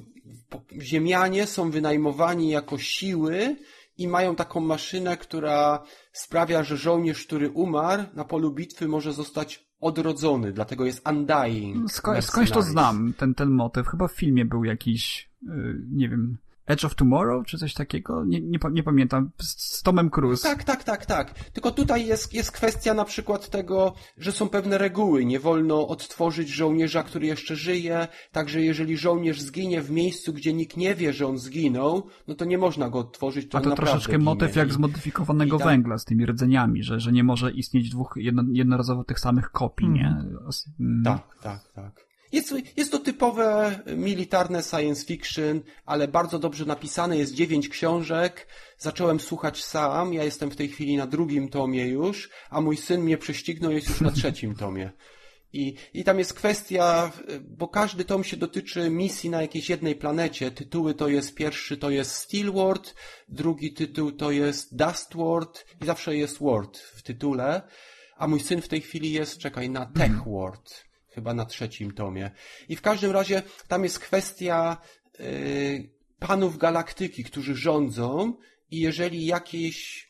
ziemianie są wynajmowani jako siły i mają taką maszynę, która sprawia, że żołnierz, który umarł na polu bitwy może zostać odrodzony, dlatego jest Undying.
Sko- skądś to znam, ten, ten motyw. Chyba w filmie był jakiś, y, nie wiem, Edge of Tomorrow, czy coś takiego? Nie, nie, nie pamiętam. Z, z Tomem Cruise.
Tak, tak, tak, tak. Tylko tutaj jest, jest kwestia na przykład tego, że są pewne reguły. Nie wolno odtworzyć żołnierza, który jeszcze żyje. Także jeżeli żołnierz zginie w miejscu, gdzie nikt nie wie, że on zginął, no to nie można go odtworzyć. To
A to troszeczkę
ginie.
motyw jak zmodyfikowanego
tam-
węgla z tymi rdzeniami, że, że nie może istnieć dwóch jedno, jednorazowo tych samych kopii, nie? Os- mm.
Tak, tak, tak. Jest, jest to typowe militarne science fiction, ale bardzo dobrze napisane. Jest dziewięć książek. Zacząłem słuchać sam. Ja jestem w tej chwili na drugim tomie już, a mój syn mnie prześcignął, jest już na trzecim tomie. I, I tam jest kwestia, bo każdy tom się dotyczy misji na jakiejś jednej planecie. Tytuły to jest, pierwszy to jest Steelworld, drugi tytuł to jest Dustworld i zawsze jest World w tytule. A mój syn w tej chwili jest, czekaj, na Tech World. Chyba na trzecim tomie. I w każdym razie tam jest kwestia yy, panów galaktyki, którzy rządzą i jeżeli jakieś,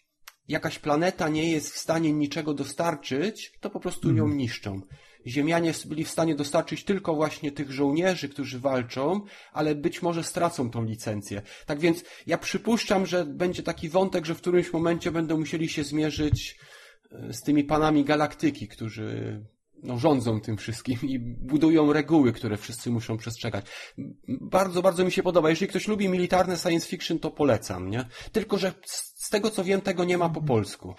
jakaś planeta nie jest w stanie niczego dostarczyć, to po prostu ją niszczą. Ziemianie byli w stanie dostarczyć tylko właśnie tych żołnierzy, którzy walczą, ale być może stracą tą licencję. Tak więc ja przypuszczam, że będzie taki wątek, że w którymś momencie będą musieli się zmierzyć e, z tymi panami galaktyki, którzy no, rządzą tym wszystkim i budują reguły, które wszyscy muszą przestrzegać. Bardzo, bardzo mi się podoba. Jeżeli ktoś lubi militarne science fiction, to polecam, nie? Tylko, że z z tego co wiem, tego nie ma po polsku.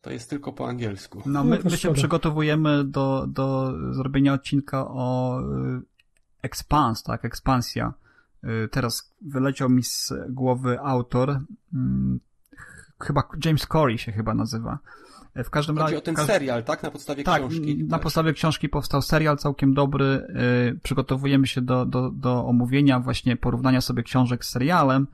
To jest tylko po angielsku.
No,
No,
my,
to
my się przygotowujemy do, do zrobienia odcinka o y, Expans, tak, ekspansja. Y, Teraz wyleciał mi z głowy autor, mm, ch- chyba James Corey się chyba nazywa. W każdym
Chodzi
razie...
o ten
każ-
serial, tak? Na podstawie
tak,
książki.
na
Tak.
podstawie książki powstał serial całkiem dobry. y, Przygotowujemy się do, do, do omówienia, właśnie porównania sobie książek z serialem.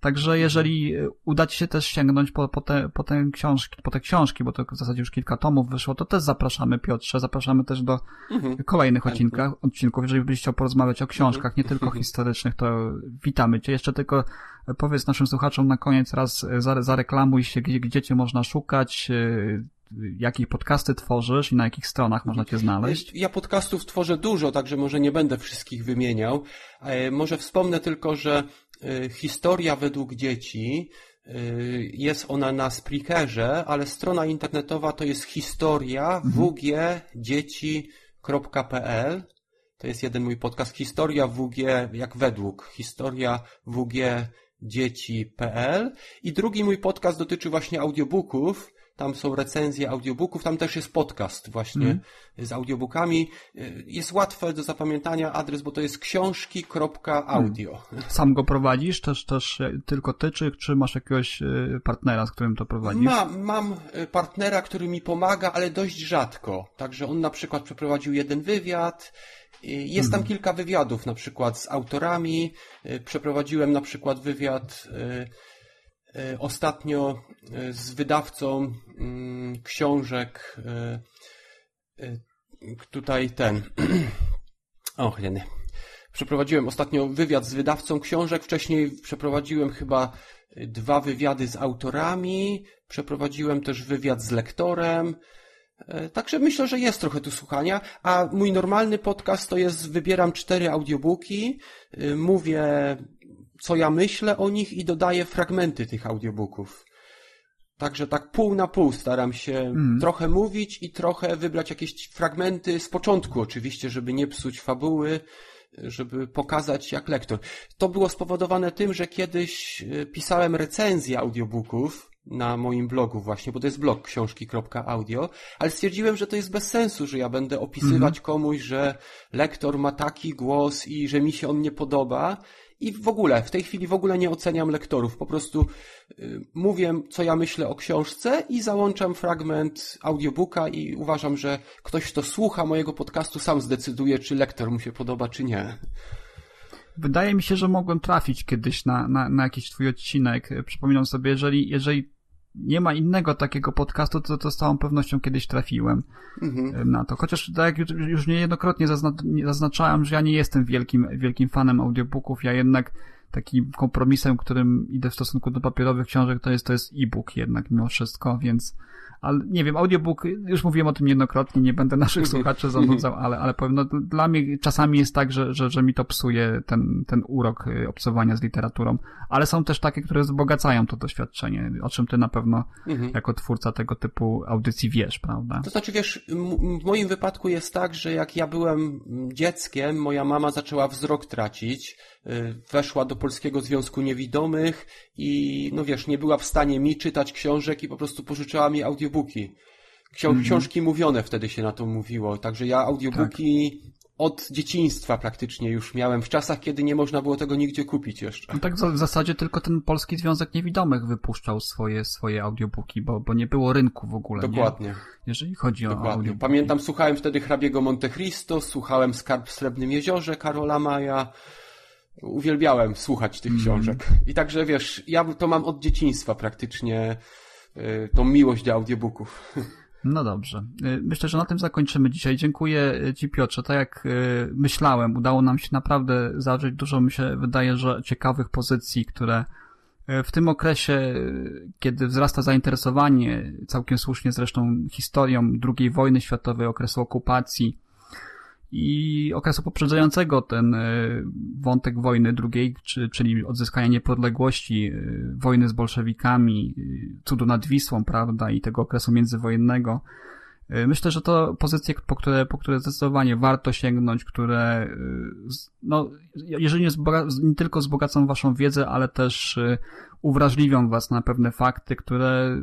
Także jeżeli y, uda ci się też sięgnąć po, po, te, po, te książki, po te książki, bo to w zasadzie już kilka tomów wyszło, to też zapraszamy Piotrze, zapraszamy też do
Mhm.
kolejnych
Chętnie.
odcinkach, odcinków. Jeżeli byś chciał porozmawiać o książkach, nie tylko historycznych, to witamy cię. Jeszcze tylko e, powiedz naszym słuchaczom na koniec raz, e, zare- zareklamuj się, gdzie, gdzie cię można szukać, e, jakich podcasty tworzysz i na jakich stronach można cię znaleźć.
Ja podcastów tworzę dużo, także może nie będę wszystkich wymieniał. E, Może wspomnę tylko, że e, historia według dzieci e, jest ona na Spreakerze, ale strona internetowa to jest historia wgdzieci.pl. To jest jeden mój podcast. Historia WG, jak według. Historia WG dzieci.pl. I drugi mój podcast dotyczy właśnie audiobooków. Tam są recenzje audiobooków, tam też jest podcast właśnie z audiobookami. Y, Jest łatwe do zapamiętania adres, bo to jest książki.audio.
Sam go prowadzisz, też, też e, tylko ty, czy, czy masz jakiegoś e, partnera, z którym to prowadzisz?
Mam, mam y, partnera, który mi pomaga, ale dość rzadko. Także on na przykład przeprowadził jeden wywiad. Jest tam kilka wywiadów, na przykład z autorami. Przeprowadziłem na przykład wywiad ostatnio y, z wydawcą mm, książek. y, Tutaj ten. [CLEARS THROAT] Och, jeny. Przeprowadziłem ostatnio wywiad z wydawcą książek. Wcześniej przeprowadziłem chyba dwa wywiady z autorami. Przeprowadziłem też wywiad z lektorem. E, Także myślę, że jest trochę tu słuchania, a mój normalny podcast to jest, wybieram cztery audiobooki, mówię, co ja myślę o nich i dodaję fragmenty tych audiobooków. Także tak pół na pół staram się trochę mówić i trochę wybrać jakieś fragmenty z początku oczywiście, żeby nie psuć fabuły, żeby pokazać jak lektor. To było spowodowane tym, że kiedyś y, pisałem recenzję audiobooków na moim blogu właśnie, bo to jest blog książki.audio, ale stwierdziłem, że to jest bez sensu, że ja będę opisywać komuś, że lektor ma taki głos i że mi się on nie podoba. I w ogóle, w tej chwili w ogóle nie oceniam lektorów. Po prostu y, mówię, co ja myślę o książce i załączam fragment audiobooka i uważam, że ktoś, kto słucha mojego podcastu, sam zdecyduje, czy lektor mu się podoba, czy nie.
Wydaje mi się, że mogłem trafić kiedyś na, na, na jakiś twój odcinek. Przypominam sobie, jeżeli, jeżeli nie ma innego takiego podcastu, to, to z całą pewnością kiedyś trafiłem
Mhm.
na to. Chociaż tak jak już, już niejednokrotnie zazna, nie- zaznaczałem, że ja nie jestem wielkim, wielkim fanem audiobooków, ja jednak takim kompromisem, którym idę w stosunku do papierowych książek, to jest to jest e-book jednak mimo wszystko, więc ale nie wiem, audiobook, już mówiłem o tym niejednokrotnie, nie będę naszych słuchaczy zanudzał, ale, ale powiem, no, dla mnie czasami jest tak, że, że, że mi to psuje ten, ten urok y, obcowania z literaturą, ale są też takie, które wzbogacają to doświadczenie, o czym ty na pewno mhm. jako twórca tego typu audycji wiesz, prawda?
To znaczy, wiesz, w moim wypadku jest tak, że jak ja byłem dzieckiem, moja mama zaczęła wzrok tracić, y, weszła do Polskiego Związku Niewidomych i, no wiesz, nie była w stanie mi czytać książek i po prostu pożyczyła mi audiobooki. Ksią mm -hmm. Książki mówione wtedy się na to mówiło, także ja audiobooki tak. od dzieciństwa praktycznie już miałem, w czasach, kiedy nie można było tego nigdzie kupić jeszcze.
No tak w zasadzie tylko ten Polski Związek Niewidomych wypuszczał swoje, swoje audiobooki, bo, bo nie było rynku w ogóle.
Dokładnie.
Nie? Jeżeli chodzi o Dokładnie. audiobooki.
Pamiętam, słuchałem wtedy hrabiego Monte Cristo, słuchałem Skarb w Srebrnym Jeziorze Karola Maja, uwielbiałem słuchać tych mm. książek. I także wiesz, ja to mam od dzieciństwa praktycznie tą miłość do audiobooków.
No dobrze. Y, myślę, że na tym zakończymy dzisiaj. Dziękuję Ci Piotrze. Tak jak y, myślałem, udało nam się naprawdę zawrzeć dużo, mi się wydaje, że ciekawych pozycji, które w tym okresie, kiedy wzrasta zainteresowanie, całkiem słusznie zresztą, historią II wojny światowej, okresu okupacji, i okresu poprzedzającego ten e, wątek wojny drugiej, czyli odzyskania niepodległości, e, wojny z bolszewikami, e, cudu nad Wisłą, prawda, i tego okresu międzywojennego. Myślę, że to pozycje, po które, po które zdecydowanie warto sięgnąć, które, no, jeżeli nie, nie tylko wzbogacą waszą wiedzę, ale też uwrażliwią was na pewne fakty, które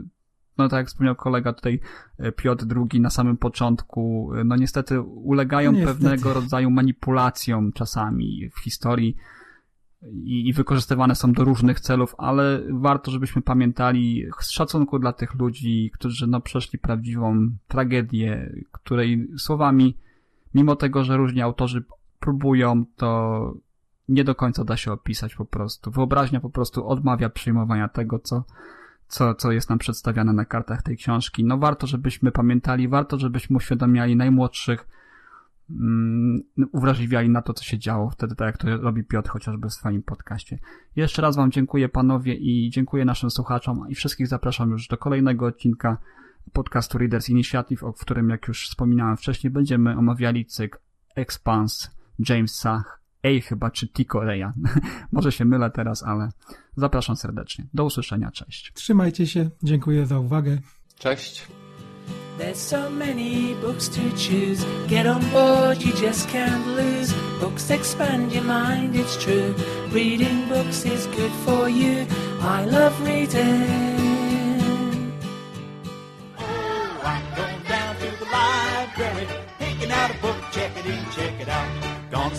no tak jak wspomniał kolega tutaj e, Piotr II na samym początku, e, no niestety ulegają no niestety. pewnego rodzaju manipulacjom czasami w historii i, i wykorzystywane są do różnych celów, ale warto, żebyśmy pamiętali z szacunku dla tych ludzi, którzy no przeszli prawdziwą tragedię, której słowami, mimo tego, że różni autorzy próbują, to nie do końca da się opisać po prostu. Wyobraźnia po prostu odmawia przyjmowania tego, co, co, co jest nam przedstawiane na kartach tej książki. No warto, żebyśmy pamiętali, warto, żebyśmy uświadamiali najmłodszych, um, uwrażliwiali na to, co się działo wtedy, tak jak to robi Piotr chociażby w swoim podcaście. Jeszcze raz Wam dziękuję panowie i dziękuję naszym słuchaczom i wszystkich zapraszam już do kolejnego odcinka podcastu Readers Initiative, w którym, jak już wspominałem wcześniej, będziemy omawiali cykl Expanse Jamesa Ej chyba, czy Tico Reya. [LAUGHS] Może się mylę teraz, ale zapraszam serdecznie. Do usłyszenia, cześć.
Trzymajcie się, dziękuję za uwagę.
Cześć.
There's so many books to choose. Get on board, you just can't lose. Books expand your mind, it's true. Reading books is good for you. I love reading. Oh, I'm going down to the library, picking out a book,